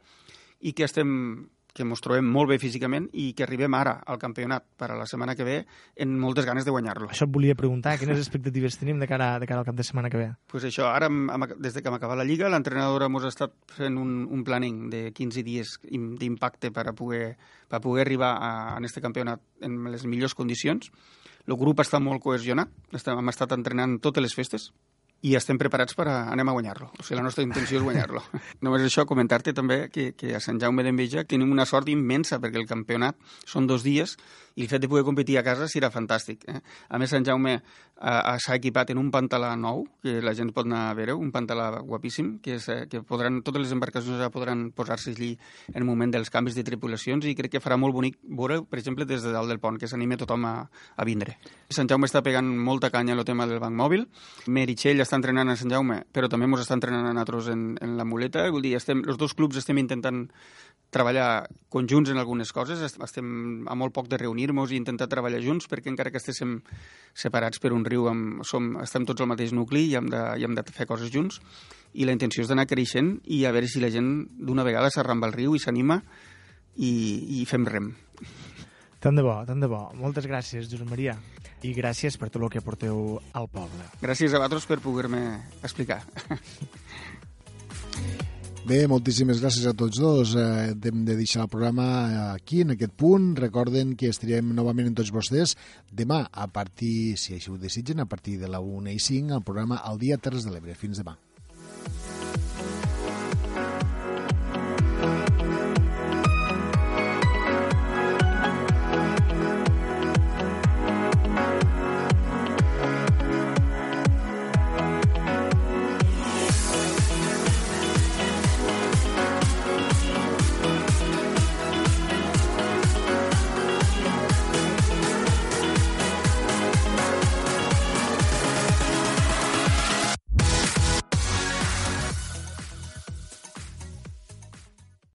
i que estem que ens trobem molt bé físicament i que arribem ara al campionat per a la setmana que ve en moltes ganes de guanyar-lo. Això et volia preguntar, quines expectatives tenim de cara, de cara al cap de setmana que ve? pues això, ara, des de que hem acabat la Lliga, l'entrenadora ens ha estat fent un, un planning de 15 dies d'impacte per a poder, per a poder arribar a, a aquest campionat en les millors condicions. El grup està molt cohesionat, estem, hem estat entrenant totes les festes, i estem preparats per a, anem a guanyar-lo. O sigui, la nostra intenció és guanyar-lo. Només això, comentar-te també que, que a Sant Jaume d'Enveja tenim una sort immensa perquè el campionat són dos dies i el fet de poder competir a casa serà fantàstic. Eh? A més, Sant Jaume eh, s'ha equipat en un pantalà nou, que la gent pot anar a veure, un pantalà guapíssim, que, és, eh, que podran, totes les embarcacions ja podran posar-se allí en el moment dels canvis de tripulacions i crec que farà molt bonic veure, per exemple, des de dalt del pont, que s'anime tothom a, a vindre. Sant Jaume està pegant molta canya el tema del banc mòbil, Meritxell està entrenant a Sant Jaume, però també ens està entrenant a nosaltres en, en la muleta, vull dir, estem, els dos clubs estem intentant treballar conjunts en algunes coses, estem a molt poc de reunir-nos i intentar treballar junts, perquè encara que estéssim separats per un riu, amb, som, estem tots al mateix nucli i hem, de, i hem de fer coses junts, i la intenció és d'anar creixent i a veure si la gent d'una vegada s'arramba al riu i s'anima i, i fem rem. Tant de bo, tant de bo. Moltes gràcies, Josep Maria. I gràcies per tot el que porteu al poble. Gràcies a vosaltres per poder-me explicar. Bé, moltíssimes gràcies a tots dos. Eh, hem de deixar el programa aquí, en aquest punt. Recorden que estarem novament amb tots vostès demà, a partir, si així ho desitgen, a partir de la 1 i 5, al programa El Dia Terres de l'Ebre. Fins demà.